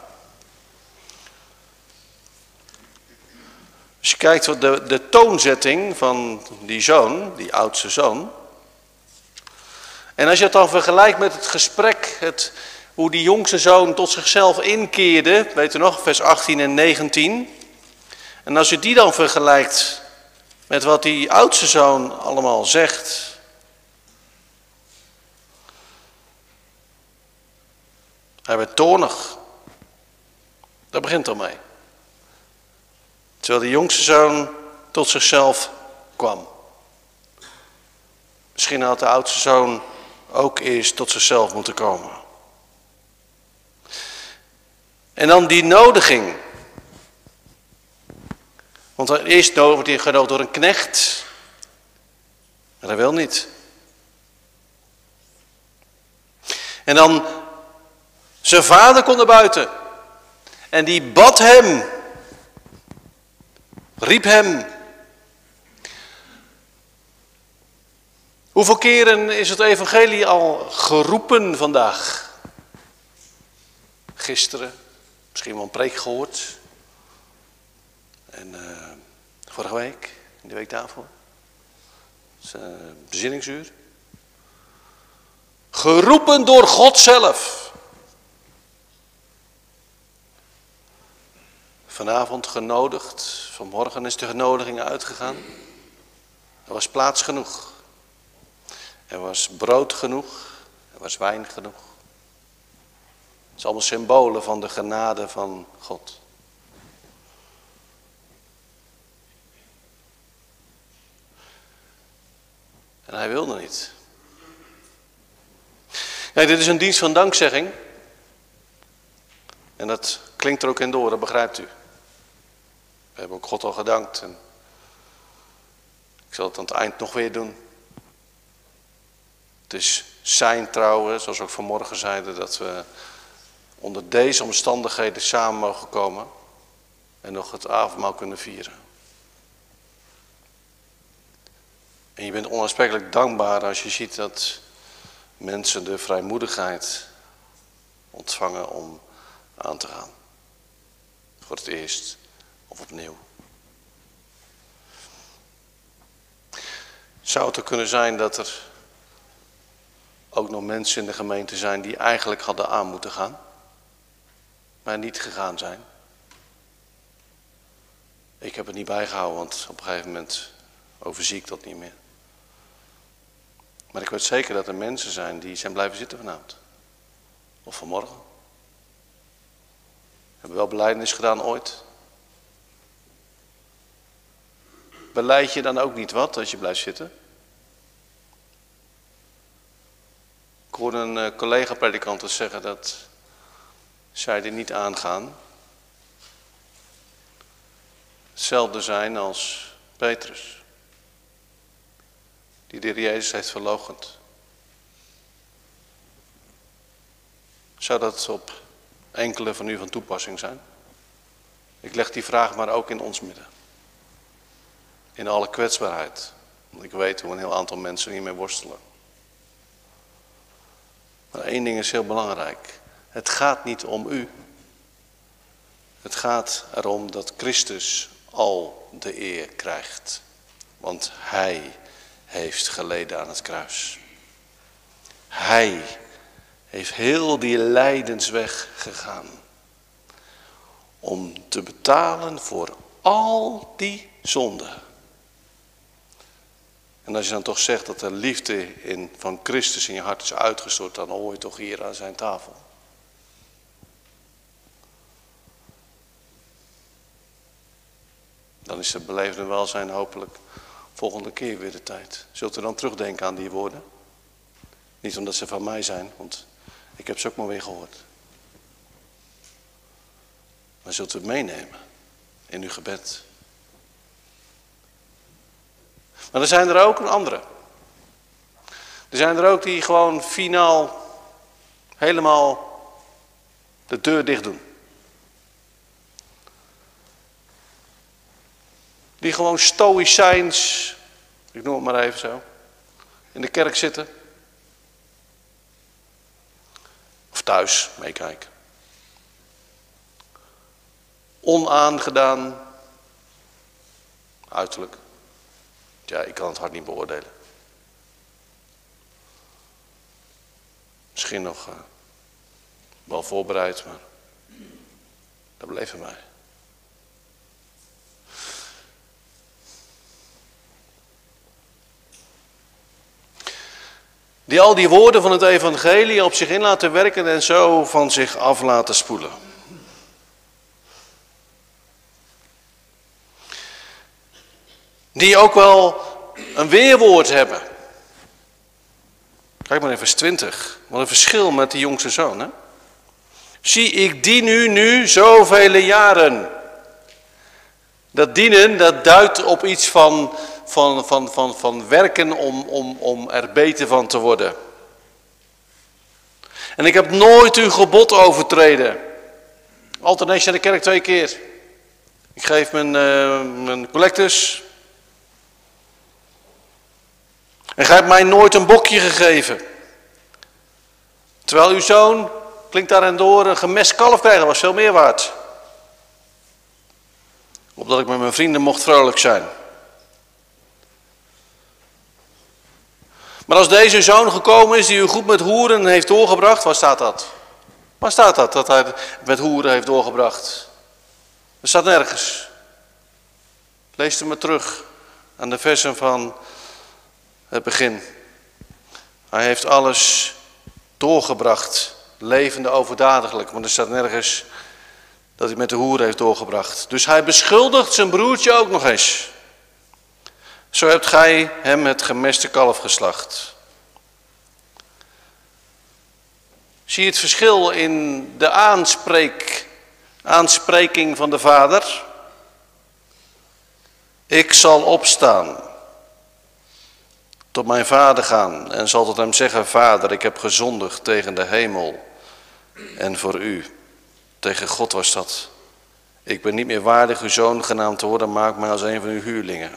Als je kijkt wat de, de toonzetting van die zoon, die oudste zoon. En als je het dan vergelijkt met het gesprek, het, hoe die jongste zoon tot zichzelf inkeerde, weet u nog, vers 18 en 19. En als je die dan vergelijkt met wat die oudste zoon allemaal zegt. Hij werd toornig. Daar begint het mee. Terwijl de jongste zoon tot zichzelf kwam. Misschien had de oudste zoon ook eerst tot zichzelf moeten komen. En dan die nodiging. Want eerst wordt hij genodigd door een knecht. Maar hij wil niet. En dan zijn vader kon naar buiten. En die bad hem. Riep hem. Hoeveel keren is het evangelie al geroepen vandaag? Gisteren, misschien wel een preek gehoord. En uh, vorige week, de week daarvoor. Het is uh, bezinningsuur. Geroepen door God zelf. Vanavond genodigd. Vanmorgen is de genodiging uitgegaan. Er was plaats genoeg. Er was brood genoeg. Er was wijn genoeg. Het is allemaal symbolen van de genade van God. En hij wilde niet. Kijk, dit is een dienst van dankzegging. En dat klinkt er ook in door, dat begrijpt u. We hebben ook God al gedankt. En ik zal het aan het eind nog weer doen. Het is zijn trouwen, zoals we ook vanmorgen zeiden, dat we onder deze omstandigheden samen mogen komen en nog het avondmaal kunnen vieren. En je bent onuitsprekelijk dankbaar als je ziet dat mensen de vrijmoedigheid ontvangen om aan te gaan. Voor het eerst opnieuw. Zou het er kunnen zijn dat er ook nog mensen in de gemeente zijn die eigenlijk hadden aan moeten gaan, maar niet gegaan zijn? Ik heb het niet bijgehouden, want op een gegeven moment overzie ik dat niet meer. Maar ik weet zeker dat er mensen zijn die zijn blijven zitten vanavond. Of vanmorgen. Hebben wel beleidenis gedaan ooit. Beleid je dan ook niet wat als je blijft zitten? Ik hoorde een eh, collega-predikant zeggen dat zij er niet aangaan. Hetzelfde zijn als Petrus. Die de Jezus heeft verlogend. Zou dat op enkele van u van toepassing zijn? Ik leg die vraag maar ook in ons midden. In alle kwetsbaarheid. Want ik weet hoe een heel aantal mensen hiermee worstelen. Maar één ding is heel belangrijk. Het gaat niet om u. Het gaat erom dat Christus al de eer krijgt. Want Hij heeft geleden aan het kruis. Hij heeft heel die lijdensweg gegaan. Om te betalen voor al die zonden. En als je dan toch zegt dat de liefde in, van Christus in je hart is uitgestort, dan hoor je toch hier aan zijn tafel. Dan is het beleefde welzijn hopelijk volgende keer weer de tijd. Zult u dan terugdenken aan die woorden? Niet omdat ze van mij zijn, want ik heb ze ook maar weer gehoord. Maar zult u het meenemen in uw gebed? Maar er zijn er ook een andere. Er zijn er ook die gewoon finaal Helemaal de deur dicht doen. Die gewoon stoïcijns, ik noem het maar even zo, in de kerk zitten. Of thuis meekijken. Onaangedaan, uiterlijk. Ja, ik kan het hard niet beoordelen. Misschien nog uh, wel voorbereid, maar dat bleef bij mij. Die al die woorden van het evangelie op zich in laten werken en zo van zich af laten spoelen. Die ook wel een weerwoord hebben. Kijk maar in vers 20. Wat een verschil met die jongste zoon. Hè? Zie, ik dien u nu zoveel jaren. Dat dienen, dat duidt op iets van, van, van, van, van werken om, om, om er beter van te worden. En ik heb nooit uw gebod overtreden. Naar de kerk twee keer. Ik geef mijn, uh, mijn collectus. En gij hebt mij nooit een bokje gegeven. Terwijl uw zoon, klinkt daar en door, een gemest kalf krijgen was veel meer waard. Opdat ik met mijn vrienden mocht vrolijk zijn. Maar als deze zoon gekomen is die u goed met hoeren heeft doorgebracht, waar staat dat? Waar staat dat, dat hij met hoeren heeft doorgebracht? Dat staat nergens. Lees het maar terug aan de versen van het begin. Hij heeft alles doorgebracht, levende overdadiglijk, maar er staat nergens dat hij met de hoeren heeft doorgebracht. Dus hij beschuldigt zijn broertje ook nog eens. Zo hebt gij hem het gemeste kalf geslacht. Zie je het verschil in de aanspreek, aanspreking van de vader? Ik zal opstaan, tot mijn vader gaan en zal tot hem zeggen, vader, ik heb gezondigd tegen de hemel en voor u. Tegen God was dat. Ik ben niet meer waardig uw zoon genaamd te worden, maak mij als een van uw huurlingen.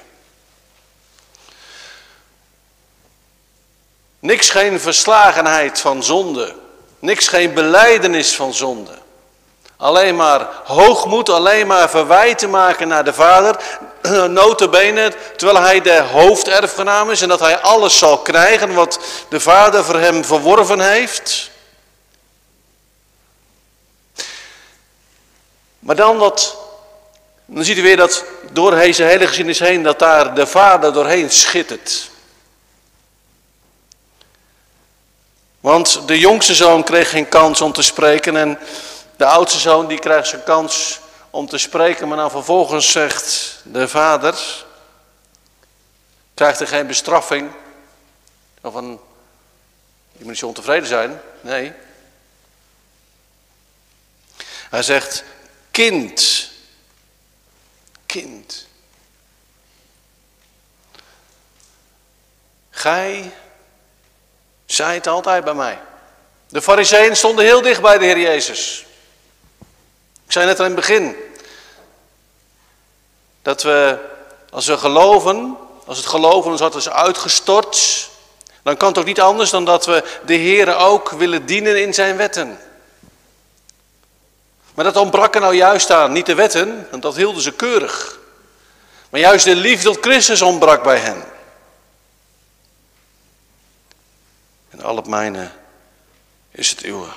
Niks geen verslagenheid van zonde. Niks geen beleidenis van zonde. Alleen maar hoogmoed, alleen maar verwijten maken naar de vader. Notabene, terwijl hij de hoofderfgenaam is en dat hij alles zal krijgen wat de vader voor hem verworven heeft. Maar dan dat, dan ziet u weer dat door deze hele geschiedenis heen, dat daar de vader doorheen schittert. Want de jongste zoon kreeg geen kans om te spreken en de oudste zoon die krijgt zijn kans om te spreken, maar dan vervolgens zegt de vader, krijgt er geen bestraffing, of een, je moet ontevreden zijn, nee. Hij zegt, kind, kind. Gij zei het altijd bij mij. De fariseeën stonden heel dicht bij de Heer Jezus. Ik zei net aan het begin. Dat we, als we geloven, als het geloven ons had is uitgestort, dan kan het ook niet anders dan dat we de Heer ook willen dienen in zijn wetten. Maar dat ontbrak er nou juist aan, niet de wetten, want dat hielden ze keurig. Maar juist de liefde tot Christus ontbrak bij hen. En al het mijne is het uwe.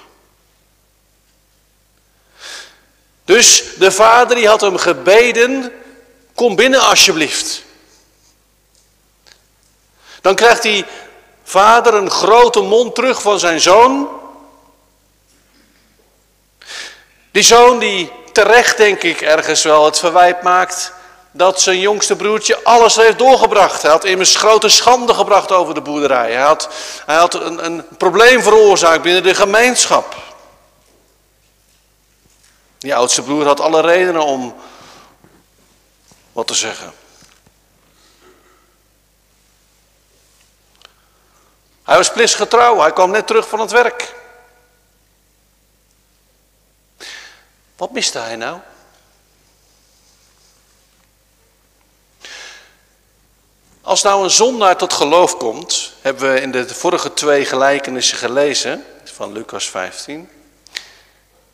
Dus de vader die had hem gebeden, kom binnen alsjeblieft. Dan krijgt die vader een grote mond terug van zijn zoon. Die zoon die terecht denk ik ergens wel het verwijt maakt dat zijn jongste broertje alles heeft doorgebracht. Hij had immers grote schande gebracht over de boerderij. Hij had, hij had een, een probleem veroorzaakt binnen de gemeenschap. Die oudste broer had alle redenen om wat te zeggen. Hij was plisgetrouw, hij kwam net terug van het werk. Wat miste hij nou? Als nou een zondaar tot geloof komt, hebben we in de vorige twee gelijkenissen gelezen, van Lucas 15,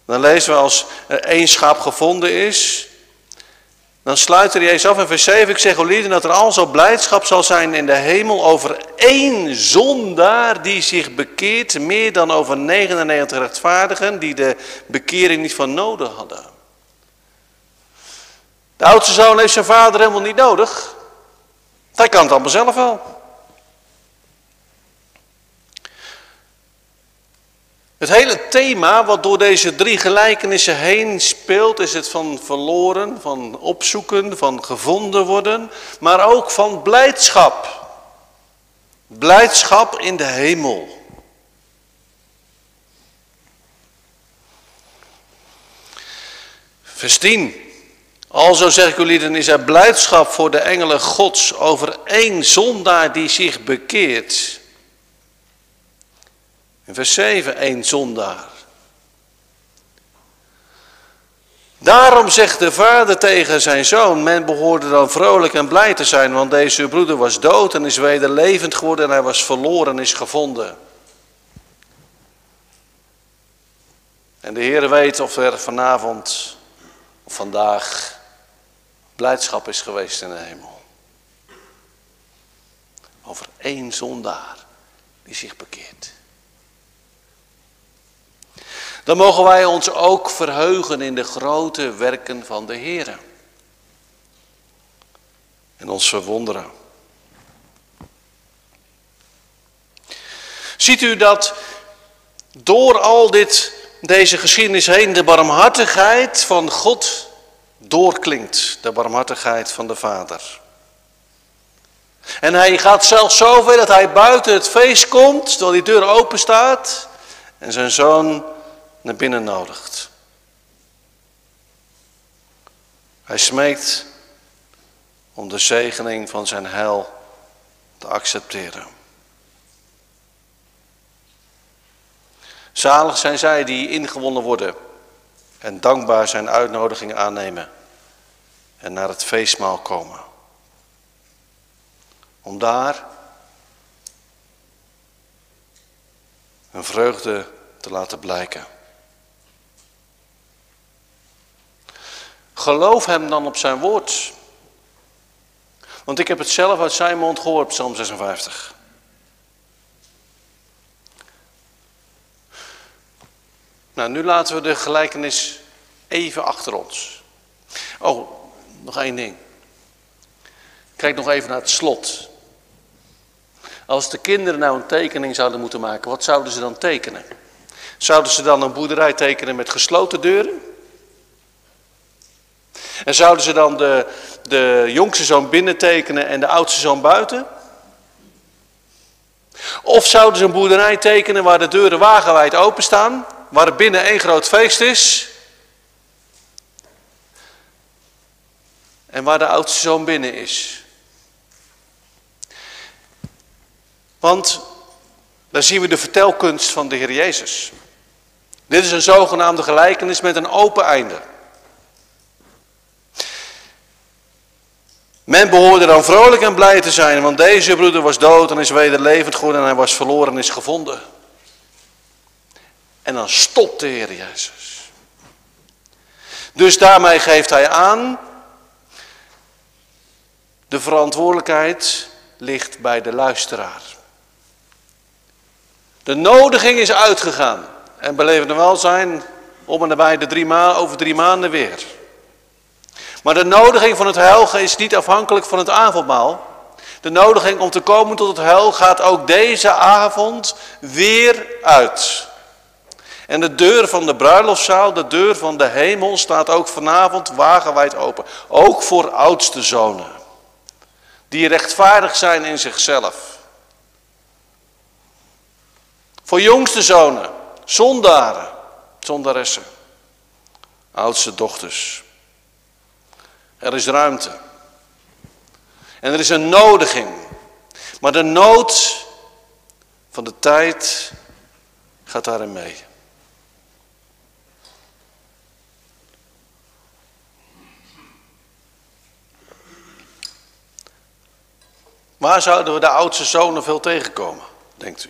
dan lezen we als er één schaap gevonden is, dan sluit er Jezus af in vers 7. Ik zeg lieden dat er al zo blijdschap zal zijn in de hemel over één zondaar die zich bekeert, meer dan over 99 rechtvaardigen die de bekering niet van nodig hadden. De oudste zoon heeft zijn vader helemaal niet nodig. Hij kan het allemaal zelf wel. Het hele thema wat door deze drie gelijkenissen heen speelt, is het van verloren, van opzoeken, van gevonden worden, maar ook van blijdschap. Blijdschap in de hemel. Vers 10. Alzo zeg ik lieden, is er blijdschap voor de engelen gods over één zondaar die zich bekeert. In vers 7, één zondaar. Daarom zegt de vader tegen zijn zoon, men behoorde dan vrolijk en blij te zijn, want deze broeder was dood en is weder levend geworden en hij was verloren en is gevonden. En de Heer weet of er vanavond of vandaag blijdschap is geweest in de hemel. Over één zondaar die zich bekeert. Dan mogen wij ons ook verheugen in de grote werken van de Heer. En ons verwonderen. Ziet u dat door al dit, deze geschiedenis heen de barmhartigheid van God doorklinkt. De barmhartigheid van de Vader. En hij gaat zelfs zover dat hij buiten het feest komt, terwijl die deur open staat. En zijn zoon naar binnen nodigt. Hij smeekt om de zegening van zijn heil te accepteren. Zalig zijn zij die ingewonnen worden en dankbaar zijn uitnodiging aannemen en naar het feestmaal komen. Om daar een vreugde te laten blijken. Geloof hem dan op zijn woord. Want ik heb het zelf uit zijn mond gehoord, Psalm 56. Nou, nu laten we de gelijkenis even achter ons. Oh, nog één ding. Kijk nog even naar het slot. Als de kinderen nou een tekening zouden moeten maken, wat zouden ze dan tekenen? Zouden ze dan een boerderij tekenen met gesloten deuren? En zouden ze dan de, de jongste zoon binnen tekenen en de oudste zoon buiten? Of zouden ze een boerderij tekenen waar de deuren wagenwijd openstaan, waar er binnen één groot feest is en waar de oudste zoon binnen is? Want daar zien we de vertelkunst van de Heer Jezus. Dit is een zogenaamde gelijkenis met een open einde. Men behoorde dan vrolijk en blij te zijn, want deze broeder was dood en is weder levend geworden en hij was verloren en is gevonden. En dan stopt de Heer Jezus. Dus daarmee geeft hij aan, de verantwoordelijkheid ligt bij de luisteraar. De nodiging is uitgegaan en beleven er wel zijn om en nabij de drie over drie maanden weer. Maar de nodiging van het heil is niet afhankelijk van het avondmaal. De nodiging om te komen tot het heil gaat ook deze avond weer uit. En de deur van de bruiloftszaal, de deur van de hemel, staat ook vanavond wagenwijd open. Ook voor oudste zonen. Die rechtvaardig zijn in zichzelf. Voor jongste zonen, zondaren, zondaressen, oudste dochters. Er is ruimte. En er is een nodiging. Maar de nood van de tijd gaat daarin mee. Waar zouden we de oudste zonen veel tegenkomen, denkt u?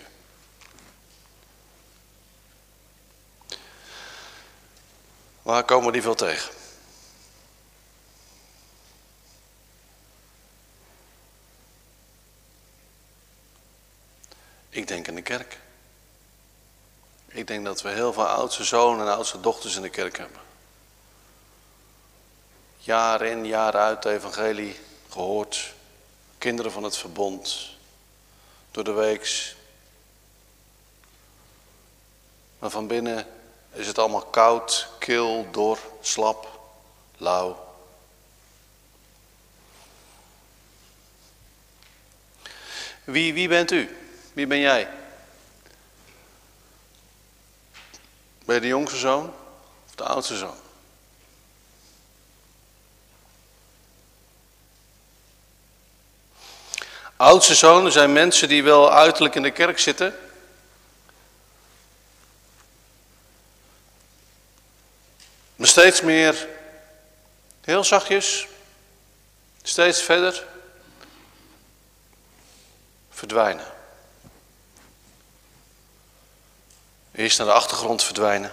Waar komen die veel tegen? Ik denk in de kerk. Ik denk dat we heel veel oudste zonen en oudste dochters in de kerk hebben. Jaar in, jaar uit evangelie gehoord. Kinderen van het verbond. Door de weeks. Maar van binnen is het allemaal koud, kil, dor, slap, lauw. Wie, wie bent u? Wie ben jij? Ben je de jongste zoon of de oudste zoon? Oudste zonen zijn mensen die wel uiterlijk in de kerk zitten. Maar steeds meer, heel zachtjes, steeds verder verdwijnen. Eerst naar de achtergrond verdwijnen.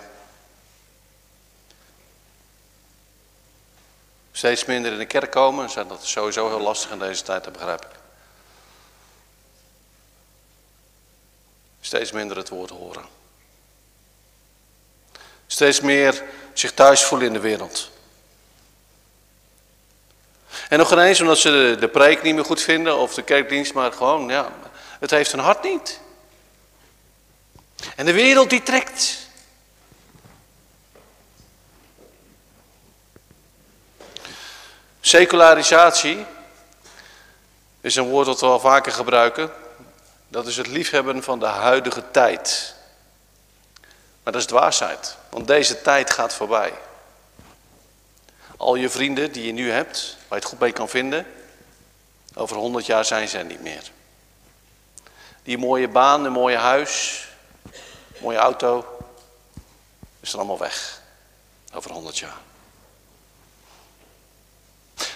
Steeds minder in de kerk komen. Dat is sowieso heel lastig in deze tijd, dat begrijp ik. Steeds minder het woord horen. Steeds meer zich thuis voelen in de wereld. En nog eens omdat ze de, de preek niet meer goed vinden of de kerkdienst, maar gewoon, ja, het heeft hun hart niet. En de wereld die trekt. Secularisatie is een woord dat we al vaker gebruiken. Dat is het liefhebben van de huidige tijd. Maar dat is dwaasheid, want deze tijd gaat voorbij. Al je vrienden die je nu hebt, waar je het goed mee kan vinden, over honderd jaar zijn ze niet meer. Die mooie baan, een mooie huis, mooie auto, is er allemaal weg. Over honderd jaar.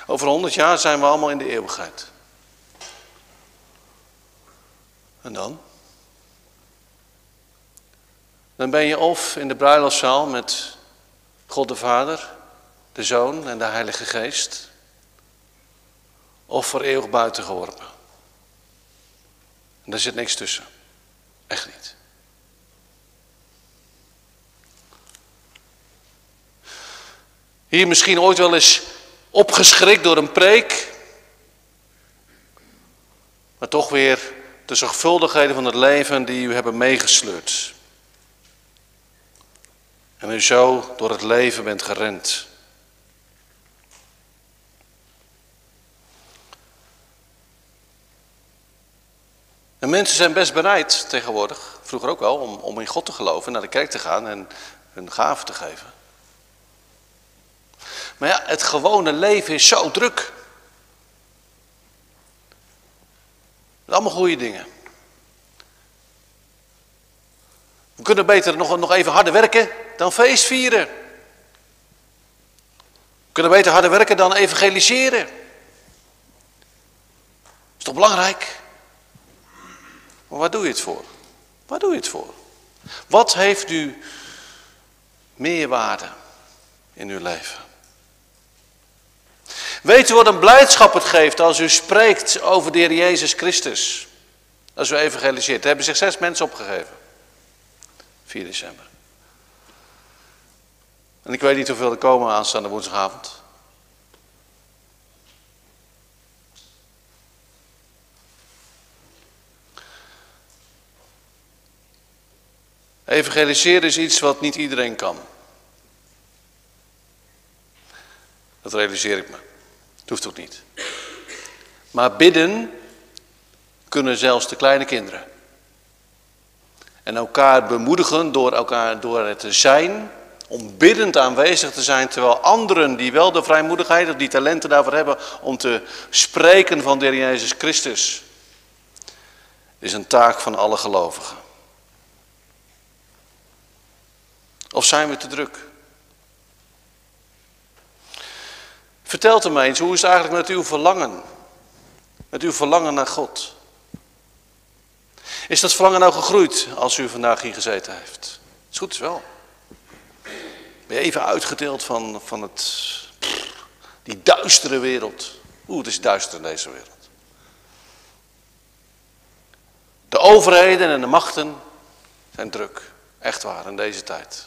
Over honderd jaar zijn we allemaal in de eeuwigheid. En dan? Dan ben je of in de bruiloftszaal met God de Vader, de Zoon en de Heilige Geest. Of voor eeuwig buiten geworpen. En daar zit niks tussen. Echt niet. Hier misschien ooit wel eens opgeschrikt door een preek. Maar toch weer de zorgvuldigheden van het leven die u hebben meegesleurd. En u zo door het leven bent gerend. En mensen zijn best bereid tegenwoordig, vroeger ook wel, om, om in God te geloven, naar de kerk te gaan en hun gaven te geven. Maar ja, het gewone leven is zo druk. Allemaal goede dingen. We kunnen beter nog, nog even harder werken dan feest vieren. We kunnen beter harder werken dan evangeliseren. Is toch belangrijk? Maar waar doe je het voor? Waar doe je het voor? Wat heeft u meerwaarde in uw leven? Weet u wat een blijdschap het geeft als u spreekt over de Heer Jezus Christus? Als u evangeliseert. Er hebben zich zes mensen opgegeven. 4 december. En ik weet niet hoeveel er komen aanstaande woensdagavond. Evangeliseren is iets wat niet iedereen kan. Dat realiseer ik me. Hoeft ook niet. Maar bidden kunnen zelfs de kleine kinderen. En elkaar bemoedigen door, elkaar, door het te zijn, om biddend aanwezig te zijn, terwijl anderen die wel de vrijmoedigheid of die talenten daarvoor hebben om te spreken van de Jezus Christus, is een taak van alle gelovigen. Of zijn we te druk? Vertelt hem eens, hoe is het eigenlijk met uw verlangen met uw verlangen naar God? Is dat verlangen nou gegroeid als u vandaag hier gezeten heeft? Is goed, is wel. Ben je even uitgedeeld van, van het, die duistere wereld. Oeh, het is duister in deze wereld. De overheden en de machten zijn druk. Echt waar, in deze tijd.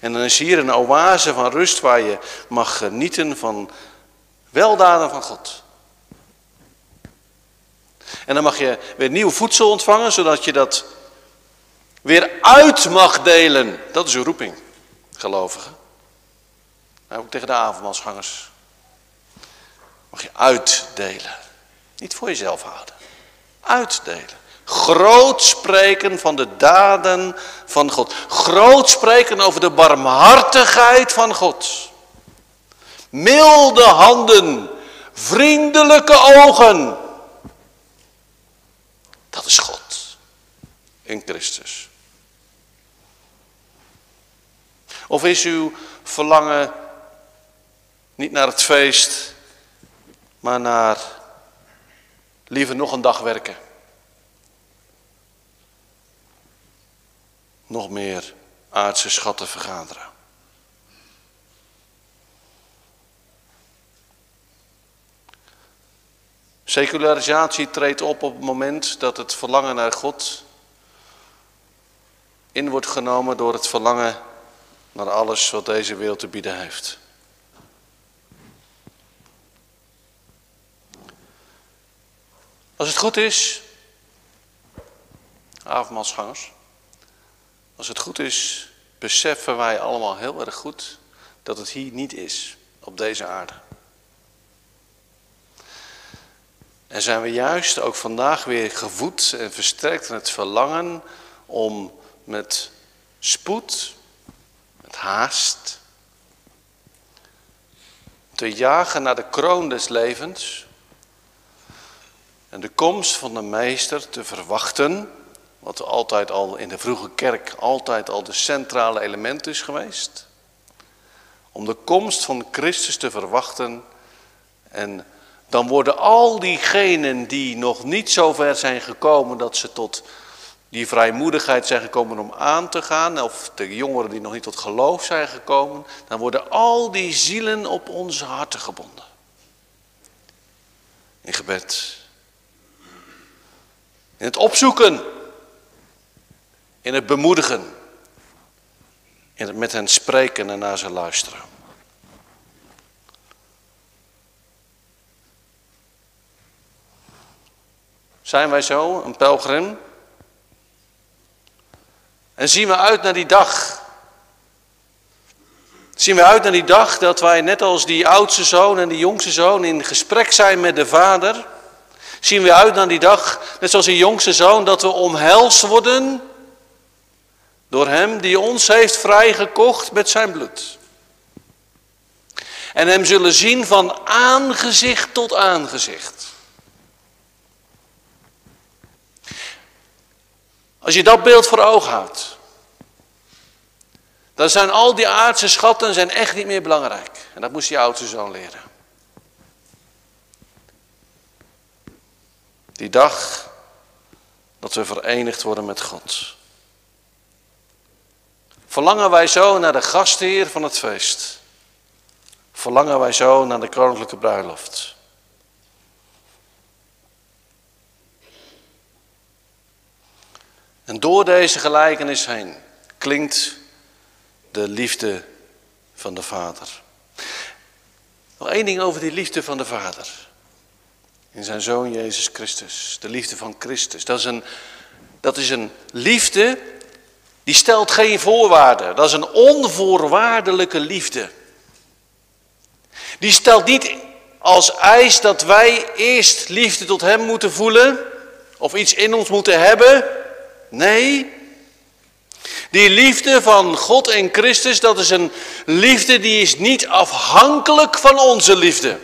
En dan is hier een oase van rust waar je mag genieten van weldaden van God. En dan mag je weer nieuw voedsel ontvangen, zodat je dat weer uit mag delen. Dat is uw roeping, gelovigen. Nou, ook tegen de avondmaalsgangers. Mag je uitdelen. Niet voor jezelf houden. Uitdelen. Groot spreken van de daden van God. Groot spreken over de barmhartigheid van God. Milde handen. Vriendelijke ogen. Dat is God. In Christus. Of is uw verlangen niet naar het feest, maar naar liever nog een dag werken? Nog meer aardse schatten vergaderen. Secularisatie treedt op op het moment dat het verlangen naar God in wordt genomen door het verlangen naar alles wat deze wereld te bieden heeft. Als het goed is, avondmaalsgangers, als het goed is, beseffen wij allemaal heel erg goed dat het hier niet is, op deze aarde. En zijn we juist ook vandaag weer gevoed en versterkt in het verlangen om met spoed, met haast, te jagen naar de kroon des levens en de komst van de meester te verwachten, wat altijd al in de vroege kerk altijd al de centrale element is geweest. Om de komst van Christus te verwachten en dan worden al diegenen die nog niet zo ver zijn gekomen dat ze tot die vrijmoedigheid zijn gekomen om aan te gaan, of de jongeren die nog niet tot geloof zijn gekomen, dan worden al die zielen op onze harten gebonden. In gebed. In het opzoeken. In het bemoedigen. In het met hen spreken en naar ze luisteren. Zijn wij zo, een pelgrim? En zien we uit naar die dag. Zien we uit naar die dag dat wij net als die oudste zoon en die jongste zoon in gesprek zijn met de vader. Zien we uit naar die dag, net zoals die jongste zoon, dat we omhelst worden door hem die ons heeft vrijgekocht met zijn bloed. En hem zullen zien van aangezicht tot aangezicht. Als je dat beeld voor ogen houdt, dan zijn al die aardse schatten zijn echt niet meer belangrijk. En dat moest je oudste zoon leren. Die dag dat we verenigd worden met God. Verlangen wij zo naar de gastheer van het feest. Verlangen wij zo naar de koninklijke bruiloft. En door deze gelijkenis heen klinkt de liefde van de Vader. Nog één ding over die liefde van de Vader. In zijn Zoon Jezus Christus. De liefde van Christus. Dat is een, dat is een liefde die stelt geen voorwaarden. Dat is een onvoorwaardelijke liefde. Die stelt niet als eis dat wij eerst liefde tot Hem moeten voelen. Of iets in ons moeten hebben. Nee, die liefde van God en Christus, dat is een liefde die is niet afhankelijk van onze liefde.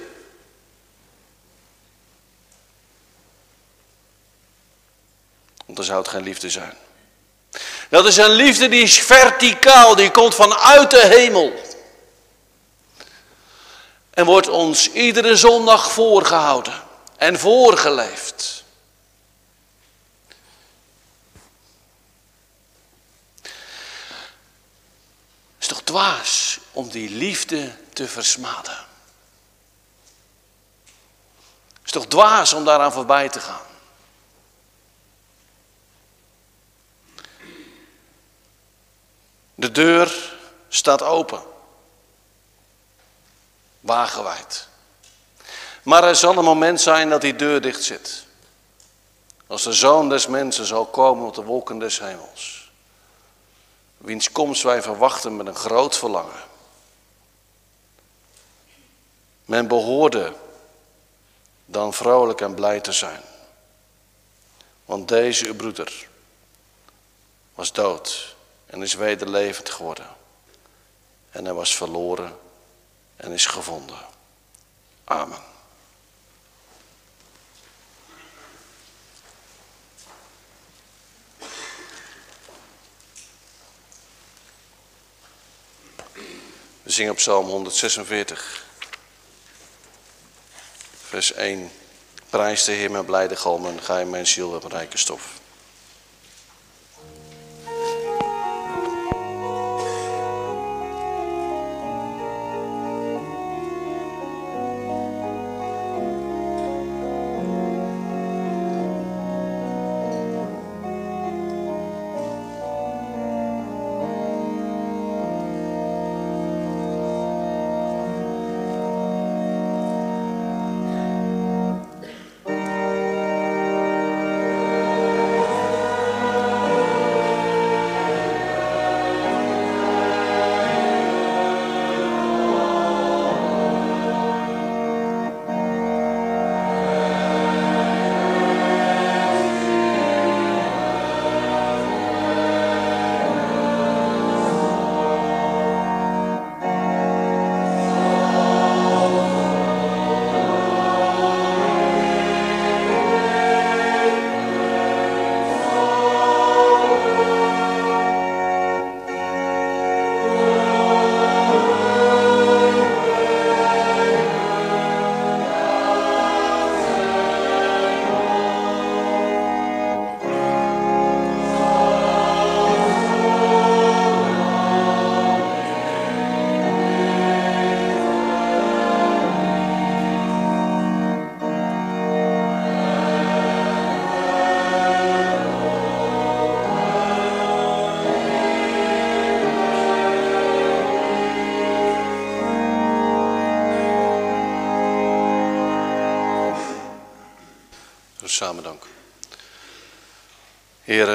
Want dan zou het geen liefde zijn. Dat is een liefde die is verticaal, die komt vanuit de hemel. En wordt ons iedere zondag voorgehouden. en voorgeleefd. Het is toch dwaas om die liefde te versmaden. Het is toch dwaas om daaraan voorbij te gaan. De deur staat open. Wagenwijd. Maar er zal een moment zijn dat die deur dicht zit. Als de zoon des mensen zal komen op de wolken des hemels. Wiens komst wij verwachten met een groot verlangen. Men behoorde dan vrolijk en blij te zijn. Want deze uw broeder was dood en is weder levend geworden. En hij was verloren en is gevonden. Amen. We zingen op Psalm 146, vers 1. Prijs de Heer met blijde galmen, ga in mijn ziel hebben rijke stof.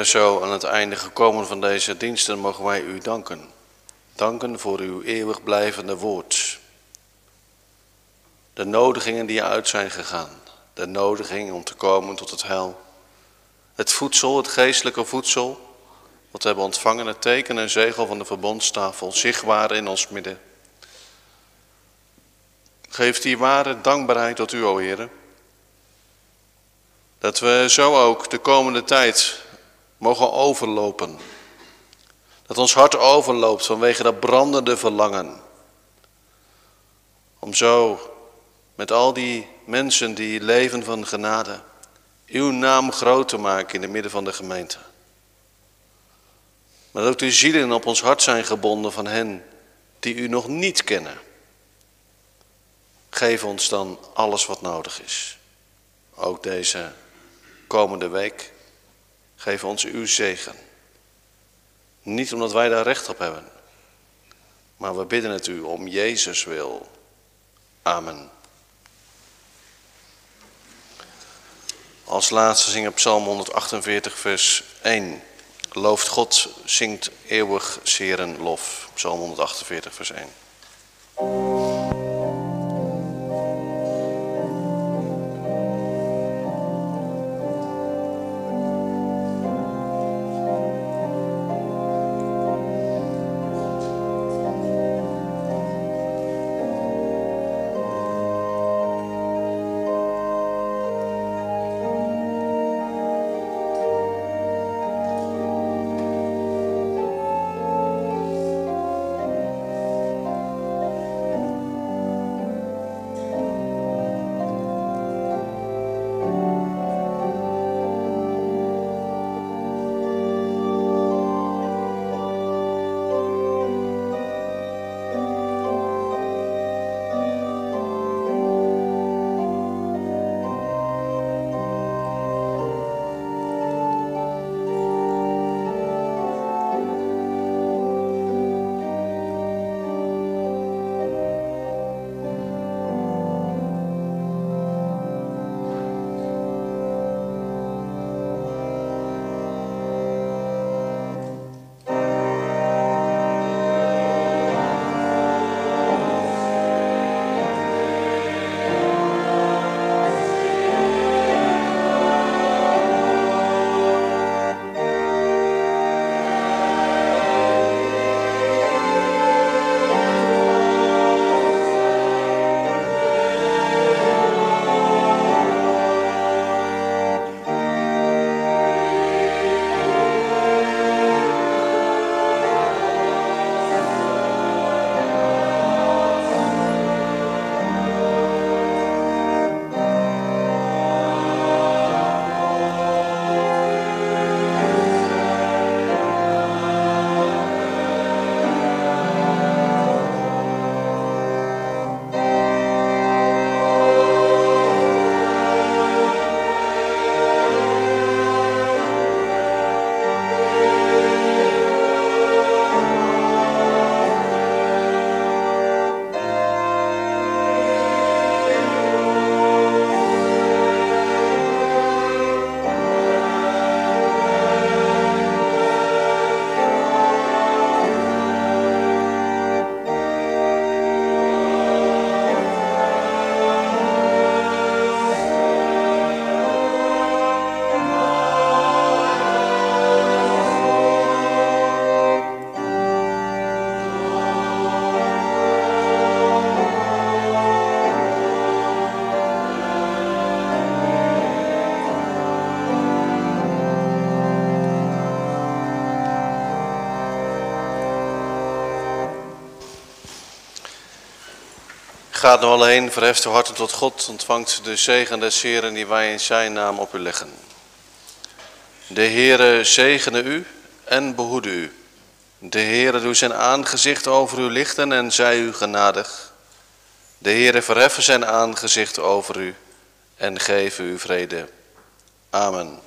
Zo aan het einde gekomen van deze diensten mogen wij u danken. Danken voor uw eeuwig blijvende woord. De nodigingen die uit zijn gegaan. De nodiging om te komen tot het heil. Het voedsel, het geestelijke voedsel, wat we hebben ontvangen, het teken en zegel van de verbondstafel, zichtbaar in ons midden. Geef die ware dankbaarheid tot u, o Heer. Dat we zo ook de komende tijd mogen overlopen. Dat ons hart overloopt vanwege dat brandende verlangen. Om zo met al die mensen die leven van genade, uw naam groot te maken in het midden van de gemeente. Maar dat ook de zielen op ons hart zijn gebonden van hen die u nog niet kennen. Geef ons dan alles wat nodig is. Ook deze komende week. Geef ons uw zegen. Niet omdat wij daar recht op hebben, maar we bidden het u om Jezus wil. Amen. Als laatste zingen Psalm 148, vers 1. Looft God, zingt eeuwig zeren lof. Psalm 148, vers 1. Gaat nu alleen, verheft uw harten tot God, ontvangt de zegen des Heren die wij in zijn naam op u leggen. De Heere zegene u en behoede u. De Heere doe zijn aangezicht over u lichten en zij u genadig. De Heere verheffen zijn aangezicht over u en geven u vrede. Amen.